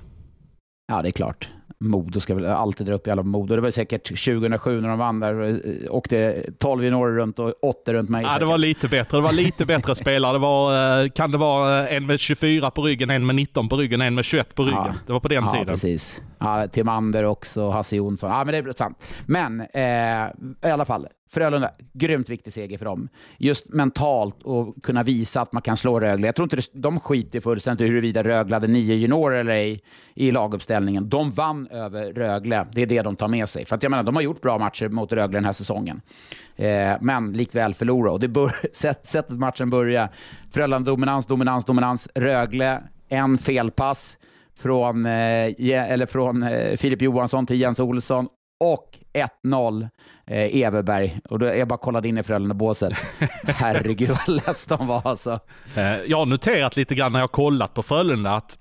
Ja, det är klart. Modo ska väl alltid dra upp jävla Modo. Det var säkert 2007 när de vann där. eh, Åkte 12 juniorer runt och 8 runt mig. Ja, det var lite bättre. Det var lite bättre spelare. Det var, eh, kan det vara eh, en med 24 på ryggen, en med 19 på ryggen, en med 21 på ryggen. Ja. Det var på den ja, tiden. precis. Ja, Timander också, Hasse Jonsson. Ja, men det är sant. Men eh, i alla fall, Frölunda, grymt viktig seger för dem. Just mentalt och kunna visa att man kan slå Rögle. Jag tror inte det, de skiter fullständigt i huruvida Rögle hade nio juniorer eller ej i laguppställningen. De vann över Rögle. Det är det de tar med sig. För att jag menar, de har gjort bra matcher mot Rögle den här säsongen. Eh, men likväl förlora. Och det bör, sätt, sättet matchen börjar. Frölunda dominans, dominans, dominans. Rögle, en felpass från, eh, eller från eh, Filip Johansson till Jens Olsson och 1-0 eh, Everberg. Och då, jag bara kollade in i Frölunda-båset. Herregud vad less de var alltså. Eh, Jag har noterat lite grann när jag kollat på Frölunda att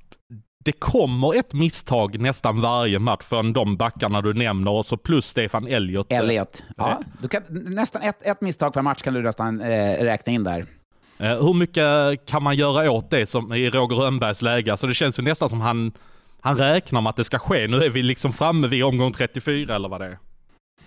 det kommer ett misstag nästan varje match från de backarna du nämner och så plus Stefan Elliot. Elliot. Ja, du kan, nästan ett, ett misstag per match kan du nästan eh, räkna in där. Eh, Hur mycket kan man göra åt det som i Roger Rönnbergs läge? Alltså det känns ju nästan som han, han räknar med att det ska ske. Nu är vi liksom framme vid omgång 34 eller vad det är.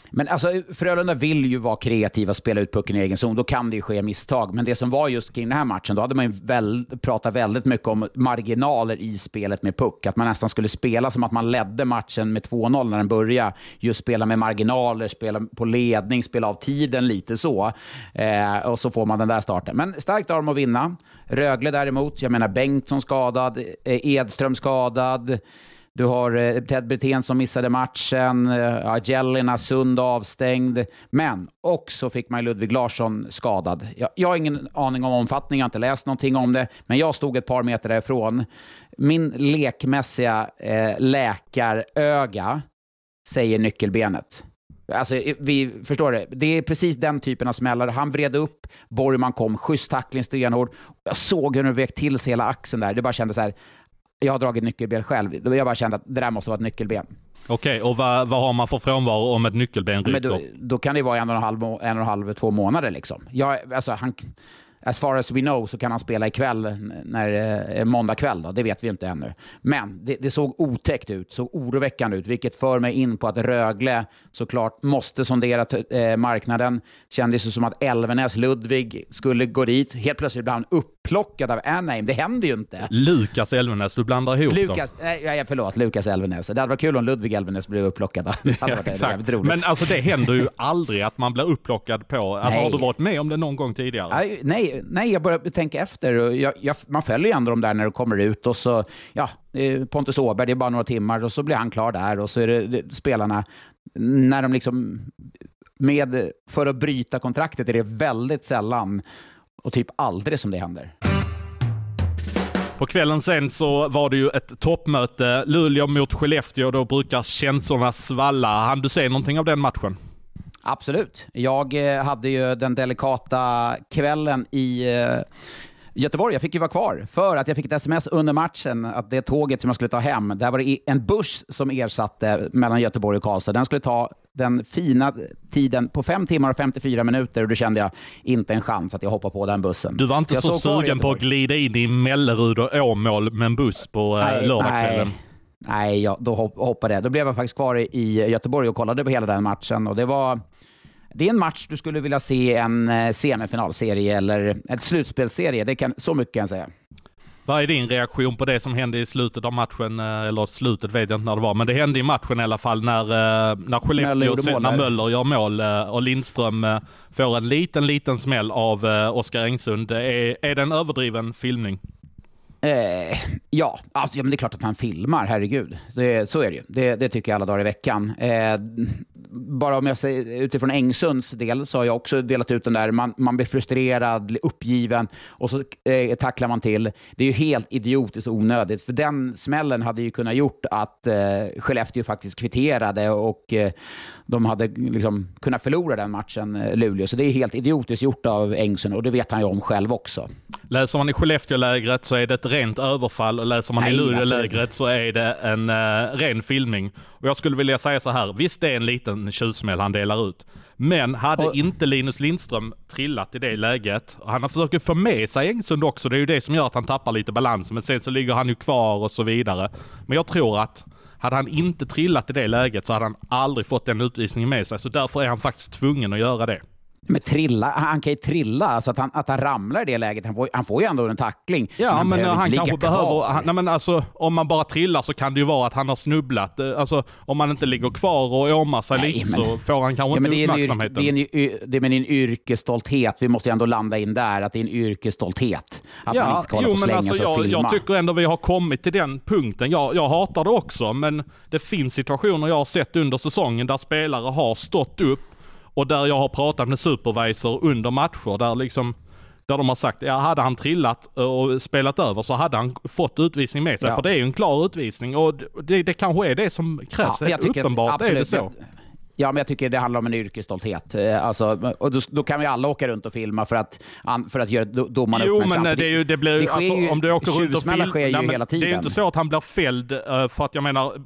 Men alltså, Frölunda vill ju vara kreativa och spela ut pucken i egen zon. Då kan det ju ske misstag. Men det som var just kring den här matchen, då hade man ju väl, pratat väldigt mycket om marginaler i spelet med puck. Att man nästan skulle spela som att man ledde matchen med 2-0 när den började. Just spela med marginaler, spela på ledning, spela av tiden lite så. Eh, och så får man den där starten. Men starkt av dem att vinna. Rögle däremot, jag menar Bengtsson skadad, eh, Edström skadad. Du har eh, Ted Brithén som missade matchen, eh, Jellina Sund avstängd, men också fick man Ludvig Larsson skadad. Jag, jag har ingen aning om omfattningen, jag har inte läst någonting om det, men jag stod ett par meter därifrån. Min lekmässiga eh, läkaröga säger nyckelbenet. Alltså, eh, vi förstår det. Det är precis den typen av smällar. Han vred upp, Borgman kom, schysst tackling, stenhård. Jag såg hur den vek till sig hela axeln där. Det bara kändes så här, jag har dragit nyckelben själv. Jag bara kände att det där måste vara ett nyckelben. Okej, och vad, vad har man för frånvaro om ett nyckelben ryker? Men då, då kan det vara en och en halv, en och en halv två månader liksom. Jag, alltså, han, as far as we know så kan han spela ikväll, när, måndag kväll. Då. Det vet vi inte ännu. Men det, det, såg otäckt ut, såg oroväckande ut, vilket för mig in på att Rögle såklart måste sondera eh, marknaden. Kändes det som att Elvenäs, Ludvig, skulle gå dit. Helt plötsligt blev han upplockad av Anaheim. Det händer ju inte. Lukas Elvenäs, du blandar ihop Lukas, dem. Nej, förlåt, Lukas Elvenäs. Det hade varit kul om Ludvig Elvenäs blev upplockad. Det hade varit ja. Men alltså det händer ju aldrig att man blir upplockad på... Alltså, har du varit med om det någon gång tidigare? Nej, nej nej, jag började tänka efter. Jag, jag, man följer ju ändå de där när de kommer ut och så, ja, Pontus Åberg, det är bara några timmar och så blir han klar där och så är det, det spelarna, när de liksom, med, för att bryta kontraktet är det väldigt sällan och typ aldrig som det händer. På kvällen sen så var det ju ett toppmöte, Luleå mot Skellefteå, då brukar känslorna svalla. Han du se någonting av den matchen? Absolut. Jag eh, hade ju den delikata kvällen i eh, Göteborg. Jag fick ju vara kvar för att jag fick ett sms under matchen att det tåget som jag skulle ta hem, där var det en buss som ersatte mellan Göteborg och Karlstad. Den skulle ta den fina tiden på 5 timmar och 54 minuter och då kände jag inte en chans att jag hoppar på den bussen. Du var inte så, så sugen på att glida in i Mellerud och Åmål med en buss på eh, lördagskvällen? Nej. Nej, ja, då hoppade jag. Då blev jag faktiskt kvar i Göteborg och kollade på hela den matchen och det var det är en match du skulle vilja se en eh, semifinalserie eller en slutspelsserie. Det kan, så mycket kan jag säga. Vad är din reaktion på det som hände i slutet av matchen? Eh, eller slutet vet jag inte när det var, men det hände i matchen i alla fall när, eh, när Skellefteå, när Möller gör mål och Lindström får en liten, liten smäll av Oskar Engsund. Är, är det en överdriven filmning? Eh, ja, alltså, ja, men det är klart att han filmar, herregud. Det, så är det ju. Det, det tycker jag alla dagar i veckan. Eh, bara om jag säger utifrån Engsunds del så har jag också delat ut den där, man, man blir frustrerad, uppgiven och så eh, tacklar man till. Det är ju helt idiotiskt och onödigt, för den smällen hade ju kunnat gjort att eh, Skellefteå faktiskt kvitterade och eh, de hade liksom kunnat förlora den matchen, eh, Luleå. Så det är helt idiotiskt gjort av Engsund och det vet han ju om själv också. Läser man i Skellefteå-lägret så är det ett rent överfall och läser man Nej, i Luleå-lägret så är det en uh, ren filmning. Och jag skulle vilja säga så här, visst det är en liten tjuvsmäll han delar ut. Men hade och, inte Linus Lindström trillat i det läget, och han försöker få med sig Engsund också, det är ju det som gör att han tappar lite balans, men sen så ligger han ju kvar och så vidare. Men jag tror att hade han inte trillat i det läget så hade han aldrig fått den utvisningen med sig, så därför är han faktiskt tvungen att göra det. Men trilla, han kan ju trilla, alltså att han, att han ramlar i det läget. Han får, han får ju ändå en tackling. Ja, men, men han kanske behöver... Han, nej, men alltså, om man bara trillar så kan det ju vara att han har snubblat. Eh, alltså, om man inte ligger kvar och åmar sig nej, lite men, så får han kanske ja, inte uppmärksamheten. Det är, en, det är en yrkesstolthet. Vi måste ju ändå landa in där, att det är en yrkesstolthet. Att ja, man inte ska jo, men alltså, jag, jag tycker ändå vi har kommit till den punkten. Jag, jag hatar det också, men det finns situationer jag har sett under säsongen där spelare har stått upp och där jag har pratat med supervisor under matcher där liksom där de har sagt, ja hade han trillat och spelat över så hade han fått utvisning med sig. Ja. För det är ju en klar utvisning och det, det kanske är det som krävs. Ja, Uppenbart absolut, är det så. Ja, men jag tycker det handlar om en yrkesstolthet. Eh, alltså, och då, då, kan vi alla åka runt och filma för att, för att göra domarna Jo, men det, är ju, det blir det alltså, ju, om du åker runt och filmar. sker ju nej, hela tiden. Det är ju inte så att han blir fälld uh, för att jag menar,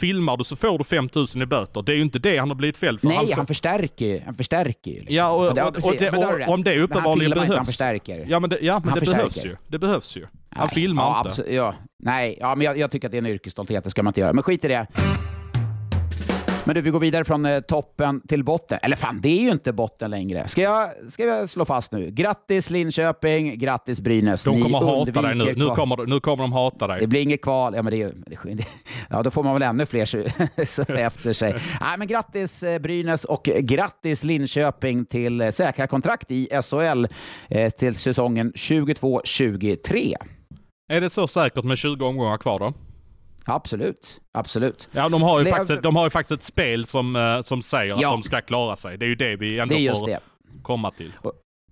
filmar du så får du 5000 i böter. Det är ju inte det han har blivit fälld för. Nej, han, han förstärker, han förstärker ju. Liksom. Ja, och, och, och, och, det, och, om det uppenbarligen behövs. han förstärker. Ja, men det, ja, men det behövs ju. Det behövs ju. Han nej, filmar ja, inte. Absolut, ja. Nej, ja, men jag, jag tycker att det är en yrkesstolthet, det ska man inte göra. Men skit i det. Men du, vi går vidare från eh, toppen till botten. Eller fan, det är ju inte botten längre. Ska jag, ska jag slå fast nu? Grattis Linköping, grattis Brynäs. De Ni kommer hata dig nu. Nu kval. kommer... kommer, nu kommer de hata dig. Det blir inget kval. Ja, men det, det, det, ja, då får man väl ännu fler efter sig. Nej, men grattis eh, Brynäs och grattis Linköping till eh, säkra kontrakt i SHL eh, till säsongen 22-23. Är det så säkert med 20 omgångar kvar då? Absolut, absolut. Ja, de har ju, Lev- faktiskt, de har ju faktiskt ett spel som, eh, som säger Ja. att de ska klara sig. Det är ju det vi ändå Det får det. komma till.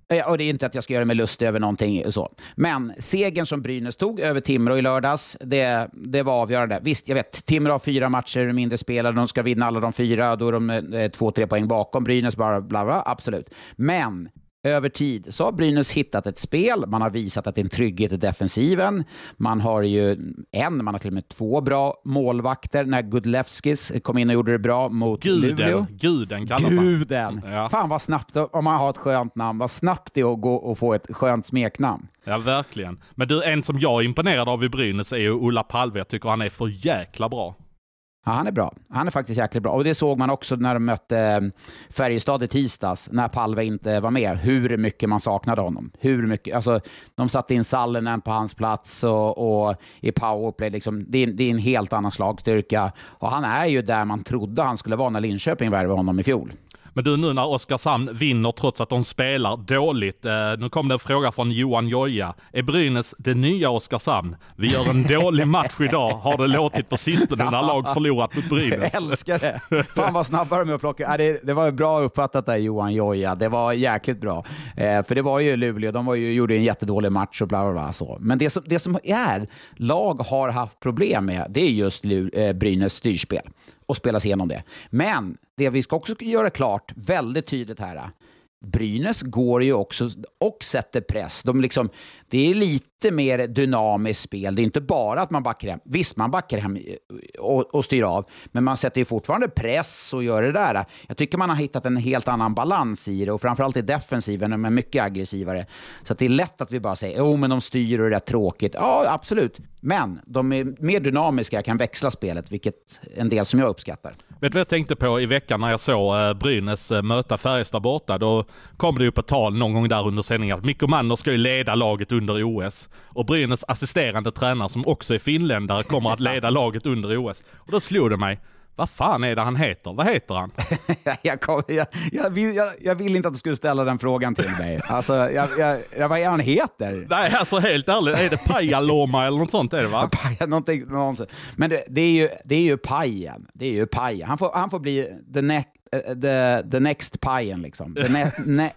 Eh, Och det är inte att jag ska göra mig lustig över någonting så. Men segern som Brynäs tog över Timrå i lördags, det, det var avgörande. Visst, jag vet, Timrå har fyra matcher mindre spelade, de ska vinna alla de fyra, då är de eh, två, tre poäng bakom Brynäs, bara bla bla, absolut. Men över tid så har Brynäs hittat ett spel, man har visat att det är en trygghet i defensiven. Man har ju en, man har till och med två bra målvakter när Gudlevskis kom in och gjorde det bra mot Luleå. Guden, guden kallas han. Guden! Ja. Fan vad snabbt, om man har ett skönt namn, vad snabbt det är att gå och få ett skönt smeknamn. Ja, verkligen. Men du, en som jag är imponerad av i Brynäs är ju Ulla Palve. Jag tycker han är för jäkla bra. Ja, han är bra. Han är faktiskt jäkligt bra. Och det såg man också när de mötte eh, Färjestad i tisdags, när Palve inte var med, hur mycket man saknade honom. Hur mycket, alltså, de satte in Sallinen på hans plats och, och i powerplay. Liksom, det, är, det är en helt annan slagstyrka. Och han är ju där man trodde han skulle vara när Linköping värvade honom i fjol. Men du, nu när Oskarshamn vinner trots att de spelar dåligt. Eh, nu kom det en fråga från Johan Joja. Är Brynäs det nya Oskarshamn? Vi gör en dålig match idag, har det låtit på sistone när lag förlorat mot Brynäs. Jag älskar det. Fan vad snabbare är att plocka. Äh, det, det var bra uppfattat där Johan Joja. Det var jäkligt bra. Eh, för det var ju Luleå, de var ju, gjorde en jättedålig match och bla bla bla. Så. Men det som, det som är, lag har haft problem med, det är just Lu, eh, Brynäs styrspel och spelas igenom det. Men det vi ska också göra klart, väldigt tydligt här, Brynäs går ju också och sätter press. De liksom, det är lite mer dynamiskt spel. Det är inte bara att man backar hem. Visst, man backar hem och, och styr av, men man sätter ju fortfarande press och gör det där. Jag tycker man har hittat en helt annan balans i det och framförallt i defensiven, de är mycket aggressivare. Så att det är lätt att vi bara säger, jo men de styr och det är rätt tråkigt. Ja, absolut. Men de är mer dynamiska, kan växla spelet, vilket en del som jag uppskattar. Vet du vad jag tänkte på i veckan när jag såg eh, Brynäs eh, möta Färjestad borta? Då kom det ju på tal någon gång där under sändningen att Mikko Manner ska ju leda laget under OS. Och Brynäs assisterande tränare som också är finländare kommer att leda laget under OS. Och då slog det mig, vad fan är det han heter? Vad heter han? jag, kom, jag, jag, vill, jag, jag vill inte att du skulle ställa den frågan till mig. Alltså, jag, jag, jag, vad är han heter? Nej, alltså helt ärligt, är det Pajaloma eller något sånt är det va? Paja, någonting, någonting. Men det, det, är ju, det är ju pajen. Det är ju pajen. Han får, han får bli the, ne, eh, the, the next pajen liksom. The, ne, ne,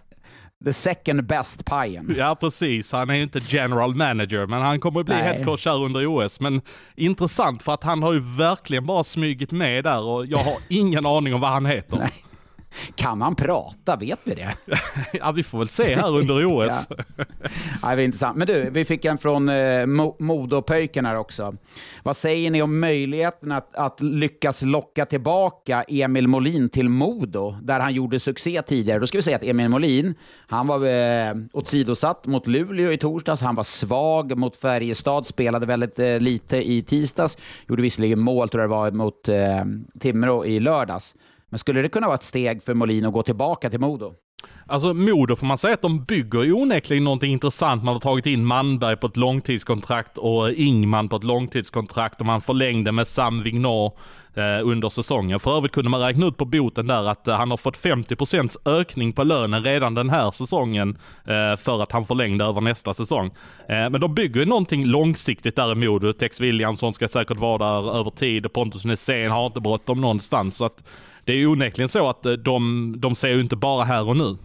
the second best pajen. Ja, precis. Han är ju inte general manager, men han kommer att bli headcoach här under OS. Men intressant för att han har ju verkligen bara smugit med där och jag har ingen aning om vad han heter. Nej. Kan han prata? Vet vi det? Ja, vi får väl se här under OS. Ja. Ja, det är intressant. Men du, vi fick en från eh, Mo- Modopöjken här också. Vad säger ni om möjligheten att, att lyckas locka tillbaka Emil Molin till Modo, där han gjorde succé tidigare? Då ska vi säga att Emil Molin, han var eh, åsidosatt mot Luleå i torsdags. Han var svag mot Färjestad, spelade väldigt eh, lite i tisdags. Gjorde visserligen mål, tror jag det var, mot eh, Timrå i lördags. Men skulle det kunna vara ett steg för Molin att gå tillbaka till Modo? Alltså Modo får man säga att de bygger onekligen någonting intressant. Man har tagit in Manberg på ett långtidskontrakt och Ingman på ett långtidskontrakt och man förlängde med Sam Vignor eh, under säsongen. För övrigt kunde man räkna ut på boten där att eh, han har fått 50% ökning på lönen redan den här säsongen eh, för att han förlängde över nästa säsong. Eh, men de bygger ju någonting långsiktigt där i Modo. Tex Williamson ska säkert vara där över tid. Pontus Nässén har inte bråttom någonstans. Så att det är ju onekligen så att eh, de, de ser ju inte bara här och nu.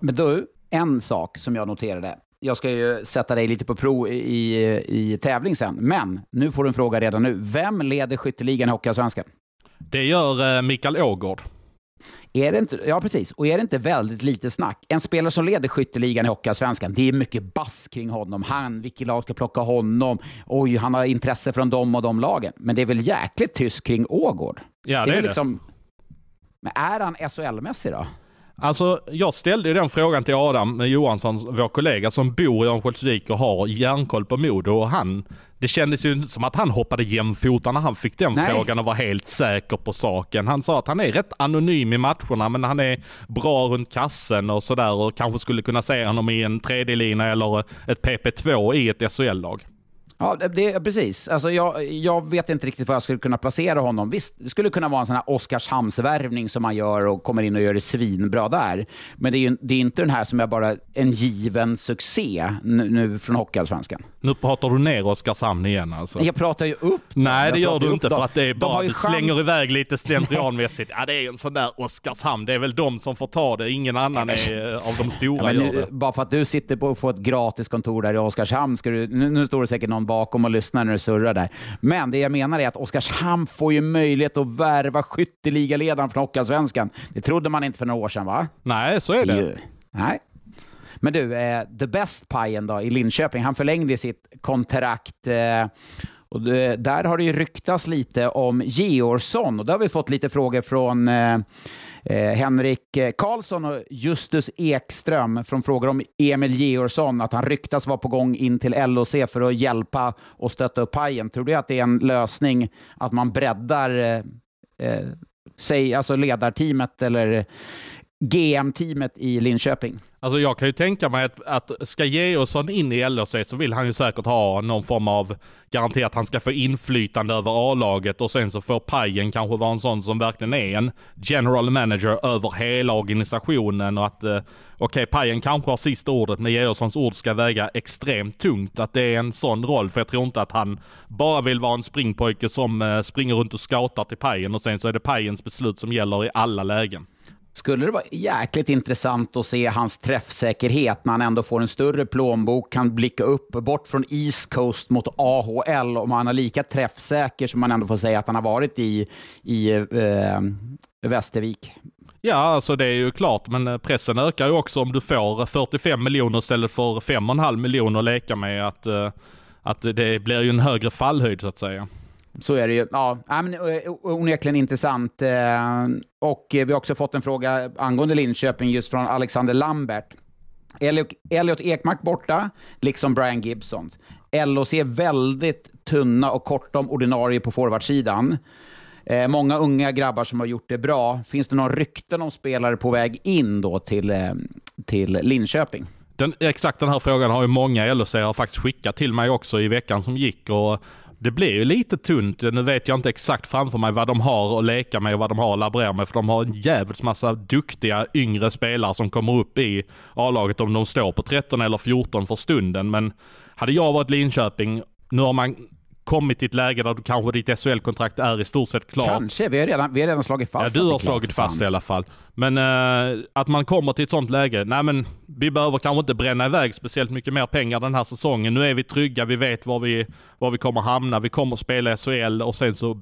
Men du, en sak som jag noterade. Jag ska ju sätta dig lite på prov i, i tävling sen, men nu får du en fråga redan nu. Vem leder skytteligan i Hockeyallsvenskan? Det gör eh, Mikael Ågård. Är det inte, ja, precis. Och är det inte väldigt lite snack? En spelare som leder skytteligan i Hockeyallsvenskan, det är mycket bass kring honom. Han, vilket lag ska plocka honom? Oj, han har intresse från dem och de lagen. Men det är väl jäkligt tyst kring Ågård? Ja, det är det. Liksom, men är han SHL-mässig då? Alltså, jag ställde den frågan till Adam Johansson, vår kollega som bor i Örnsköldsvik och har järnkoll på Modo och han, det kändes ju inte som att han hoppade jämfota när han fick den Nej. frågan och var helt säker på saken. Han sa att han är rätt anonym i matcherna men han är bra runt kassen och sådär och kanske skulle kunna se honom i en tredje lina eller ett PP2 i ett SHL-lag. Ja, det, precis. Alltså, jag, jag vet inte riktigt var jag skulle kunna placera honom. Visst, det skulle kunna vara en sån här Oskarshamnsvärvning som man gör och kommer in och gör det svinbra där. Men det är ju det är inte den här som är bara en given succé nu, nu från Hockeyallsvenskan. Nu pratar du ner Oskarshamn igen alltså. Jag pratar ju upp Nej det gör du inte för att det är bara, du chans- slänger iväg lite slentrianmässigt. Ja det är en sån där Oskarshamn, det är väl de som får ta det, ingen annan är, av de Ja, stora gör nu, bara för att du sitter på och får ett gratis kontor där i Oskarshamn, ska du, nu, nu står det säkert någon bakom och lyssnar när du surrar där. Men det jag menar är att Oskarshamn får ju möjlighet att värva skytteligaledaren från Hockeyallsvenskan. Det trodde man inte för några år sedan, va? Nej så är det. Ju. Nej. Men du, eh, The Best Pajen då i Linköping, han förlängde sitt kontrakt. Eh, och det, där har det ju ryktats lite om Georgsson och då har vi fått lite frågor från eh, eh, Henrik eh, Karlsson och Justus Ekström från frågor om Emil Georgsson, att han ryktas vara på gång in till LOC för att hjälpa och stötta upp Pajen. Tror du att det är en lösning att man breddar eh, eh sig, alltså ledarteamet eller GM-teamet i Linköping? Alltså jag kan ju tänka mig att, att ska Georgsson in i LHC så vill han ju säkert ha någon form av garanti att han ska få inflytande över A-laget och sen så får Pajen kanske vara en sån som verkligen är en general manager över hela organisationen och att eh, okej Pajen kanske har sista ordet men Georgssons ord ska väga extremt tungt. Att det är en sån roll för jag tror inte att han bara vill vara en springpojke som eh, springer runt och scoutar till Pajen och sen så är det Pajens beslut som gäller i alla lägen. Skulle det vara jäkligt intressant att se hans träffsäkerhet när han ändå får en större plånbok, kan blicka upp bort från East Coast mot AHL om han är lika träffsäker som man ändå får säga att han har varit i, i eh, Västervik. Ja, alltså det är ju klart, men eh, pressen ökar ju också om du får 45 miljoner istället för 5,5 miljoner att leka med. Att, eh, att det blir ju en högre fallhöjd så att säga. Så är det ju. Ja, men, eh, onekligen intressant. Eh, och vi har också fått en fråga angående Linköping just från Alexander Lambert. Elliot, Ekmark borta, liksom Brian Gibson. LOC är väldigt tunna och korta om ordinarie på forwardsidan. Eh, många unga grabbar som har gjort det bra. Finns det några rykten om spelare på väg in då till, eh, till Linköping? Den, exakt den här frågan har ju många LHC har faktiskt skickat till mig också i veckan som gick. Och det blir ju lite tunt. Nu vet jag inte exakt framför mig vad de har att leka med och vad de har att laborera med. För de har en jävligt massa duktiga yngre spelare som kommer upp i A-laget om de står på 13 eller 14 för stunden. Men hade jag varit Linköping, nu har man kommit till ett läge där du kanske ditt SHL-kontrakt är i stort sett klart. Kanske, vi har redan, vi har redan slagit fast Ja, du det har slagit fast i alla fall. Men eh, att man kommer till ett sånt läge, nej men vi behöver kanske inte bränna iväg speciellt mycket mer pengar den här säsongen. Nu är vi trygga, vi vet var vi, var vi kommer hamna, vi kommer spela SHL och sen så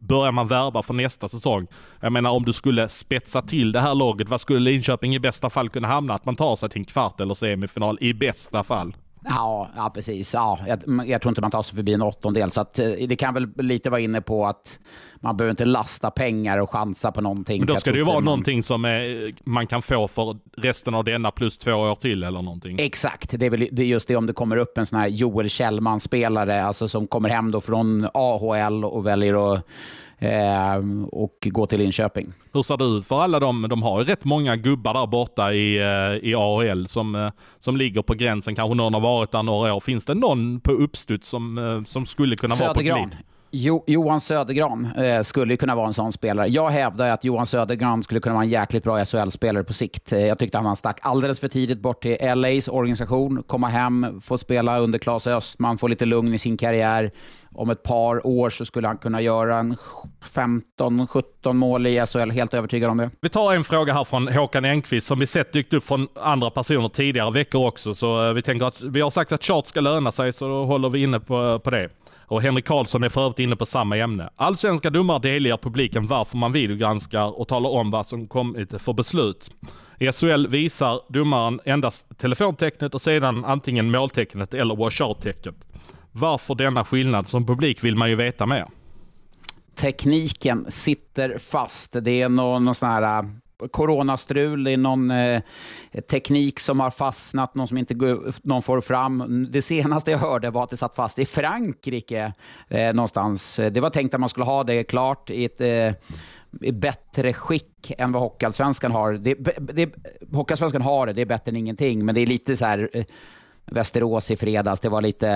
börjar man värva för nästa säsong. Jag menar om du skulle spetsa till det här laget, vad skulle Linköping i bästa fall kunna hamna? Att man tar sig till en kvart eller semifinal i bästa fall. Ja, ja precis. Ja, jag, jag tror inte man tar sig förbi en åttondel. Så att, eh, det kan väl lite vara inne på att man behöver inte lasta pengar och chansa på någonting. Men då ska det ju vara man- någonting som är, man kan få för resten av denna plus två år till eller någonting. Exakt, det är, väl, det är just det om det kommer upp en sån här Joel Kjellman-spelare, alltså som kommer hem då från AHL och väljer att eh, och gå till Linköping. Hur ser det ut för alla dem? De har ju rätt många gubbar där borta i, eh, i AHL som, eh, som ligger på gränsen. Kanske någon har varit där några år. Finns det någon på uppstuds som, eh, som skulle kunna vara på Södergran. glid? Jo, Johan Södergran eh, skulle ju kunna vara en sån spelare. Jag hävdar att Johan Södergran skulle kunna vara en jäkligt bra SHL-spelare på sikt. Eh, jag tyckte han stack alldeles för tidigt bort till LAs organisation, komma hem, få spela under Claes Östman, få lite lugn i sin karriär. Om ett par år så skulle han kunna göra en 15-17 mål i SHL, helt övertygad om det. Vi tar en fråga här från Håkan Enqvist som vi sett dykt upp från andra personer tidigare veckor också. Så eh, vi tänker att vi har sagt att chart ska löna sig så då håller vi inne på, på det. Och Henrik Karlsson är för övrigt inne på samma ämne. Allsvenska domare delger publiken varför man videogranskar och talar om vad som kommit för beslut. I SHL visar domaren endast telefontecknet och sedan antingen måltecknet eller washout-tecknet. Varför denna skillnad? Som publik vill man ju veta mer. Tekniken sitter fast. Det är någon, någon sån här äh, coronastrul, det är någon eh, teknik som har fastnat, någon som inte går, någon får fram. Det senaste jag hörde var att det satt fast i Frankrike eh, någonstans. Det var tänkt att man skulle ha det klart i ett eh, i bättre skick än vad Hockeyallsvenskan har. Det, det, Hockeyallsvenskan har det, det är bättre än ingenting, men det är lite så här eh, Västerås i fredags. Det var lite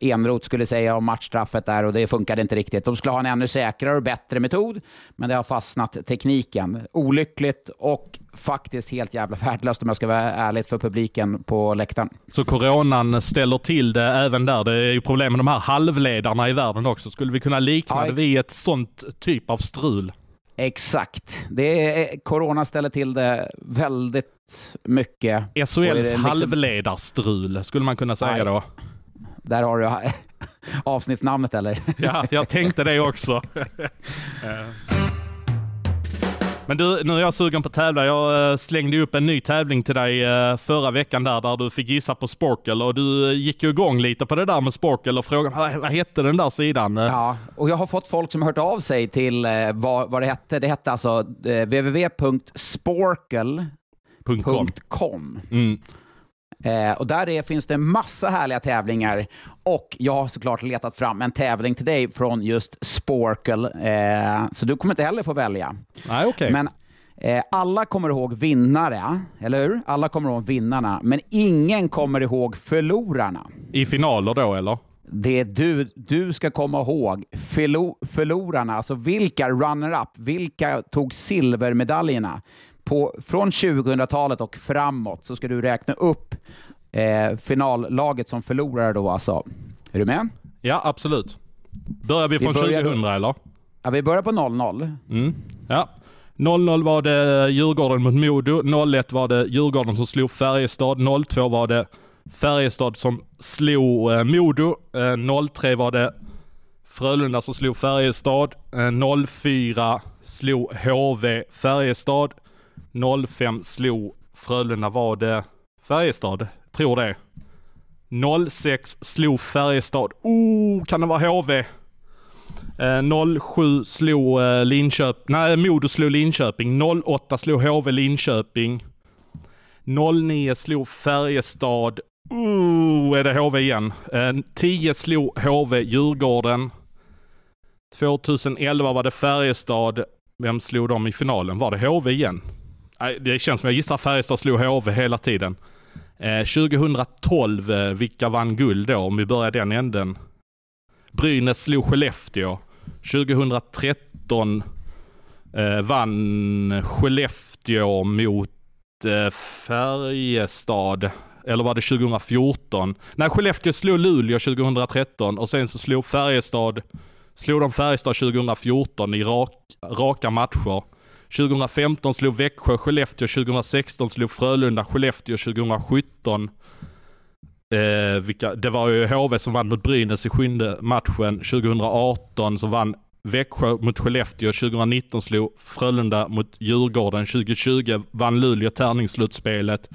eh, Enrot skulle säga om matchstraffet där och det funkade inte riktigt. De skulle ha en ännu säkrare och bättre metod, men det har fastnat tekniken. Olyckligt och faktiskt helt jävla värdelöst om jag ska vara ärlig för publiken på läktaren. Så coronan ställer till det även där. Det är ju problem med de här halvledarna i världen också. Skulle vi kunna likna ja, det vid ett sånt typ av strul? Exakt. Det är, corona ställer till det väldigt mycket. SHLs liksom... halvledarstrul skulle man kunna säga Nej. då. Där har du avsnittsnamnet eller? Ja, jag tänkte det också. Men du, nu är jag sugen på att tävla. Jag eh, slängde upp en ny tävling till dig eh, förra veckan där, där du fick gissa på Sporkel och du gick ju igång lite på det där med Sporkel och frågade vad hette den där sidan? Ja, och jag har fått folk som har hört av sig till eh, vad, vad det hette. Det hette alltså www.sporkel.com. Mm. Eh, och där är, finns det massa härliga tävlingar och jag har såklart letat fram en tävling till dig från just Sporkel. Eh, så du kommer inte heller få välja. Nej, okay. Men eh, alla kommer ihåg vinnare, eller hur? Alla kommer ihåg vinnarna, men ingen kommer ihåg förlorarna. I finaler då, eller? Det du, du ska komma ihåg, Förlo, förlorarna, alltså vilka runner-up, vilka tog silvermedaljerna? På, från 2000-talet och framåt så ska du räkna upp eh, finallaget som förlorare då alltså. Är du med? Ja, absolut. Börjar vi från vi börjar 2000 eller? Ja, vi börjar på 00. Mm. Ja. 00 var det Djurgården mot Modo, 01 var det Djurgården som slog Färjestad, 02 var det Färjestad som slog eh, Modo, eh, 03 var det Frölunda som slog Färjestad, eh, 04 slog HV Färjestad, 05 slog Frölunda var det Färjestad, tror det. 06 slog Färjestad. Oh, kan det vara HV? Eh, 07 slog eh, Linköping, nej Modo slog Linköping. 08 slog HV Linköping. 09 slog Färjestad. Oh, är det HV igen? Eh, 10 slog HV Djurgården. 2011 var det Färjestad. Vem slog dem i finalen? Var det HV igen? Det känns som jag gissar Färjestad slog HV hela tiden. Eh, 2012, eh, vilka vann guld då? Om vi börjar den änden. Brynäs slog Skellefteå. 2013 eh, vann Skellefteå mot eh, Färjestad. Eller var det 2014? Nej, Skellefteå slog Luleå 2013 och sen så slog Färjestad, slog de Färjestad 2014 i rak, raka matcher. 2015 slog Växjö Skellefteå, 2016 slog Frölunda Skellefteå, 2017 eh, vilka, det var ju HV som vann mot Brynäs i sjunde matchen. 2018 så vann Växjö mot Skellefteå, 2019 slog Frölunda mot Djurgården, 2020 vann Luleå tärningsslutspelet,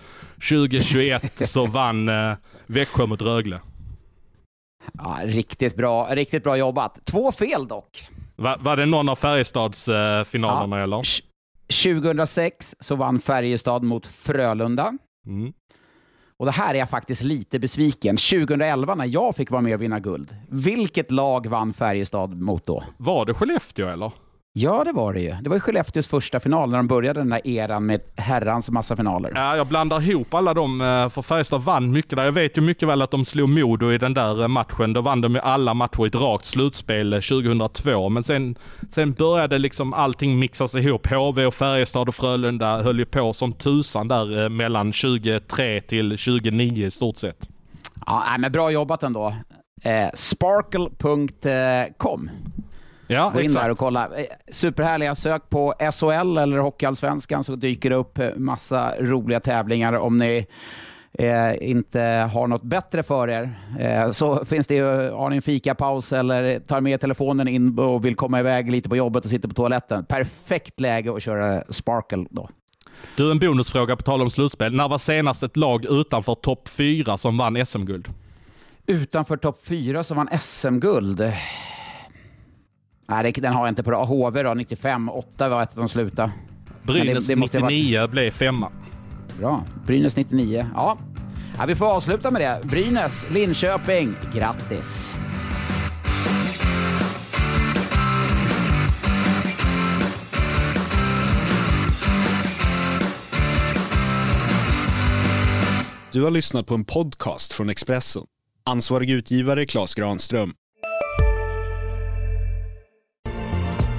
2021 så vann eh, Växjö mot Rögle. Ja, riktigt bra, riktigt bra jobbat. Två fel dock. Va, var det någon av Färjestads eh, finalerna ja. eller? 2006 så vann Färjestad mot Frölunda. Mm. Och det här är jag faktiskt lite besviken. 2011 när jag fick vara med och vinna guld, vilket lag vann Färjestad mot då? Var det Skellefteå eller? Ja, det var det ju. Det var ju Skellefteås första final när de började den där eran med herrans massa finaler. Ja, jag blandar ihop alla dem, eh, för Färjestad vann mycket där. Jag vet ju mycket väl att de slog Modo i den där eh, matchen. Då vann de ju alla matcher i ett rakt slutspel 2002. Eh, Men sen, sen började liksom allting mixas ihop. HV och Färjestad och Frölunda höll ju på som tusan där mellan 23 till 29 i stort sett. Ja, men bra jobbat ändå. Eh, sparkle.com Ja, Gå in exakt. där och kolla. Eh, superhärliga. Sök på SHL eller Hockeyallsvenskan så dyker det upp eh, massa roliga tävlingar. Om ni eh, inte har något bättre för er eh, så finns det ju, har ni en fikapaus eller tar med telefonen in och vill komma iväg lite på jobbet och sitter på toaletten. Perfekt läge att köra Sparkle då. Du, en bonusfråga på tal om slutspel. När var senast ett lag utanför topp fyra som vann SM-guld? Utanför topp fyra som vann SM-guld? Nej, den har jag inte på HV då, 95. 8 var ett de slutade. Brynäs det- det måste ha varit- 99 blev femma. Bra. Brynäs 99. Ja. ja, vi får avsluta med det. Brynäs, Linköping, grattis! Du har lyssnat på en podcast från Expressen. Ansvarig utgivare Klas Granström.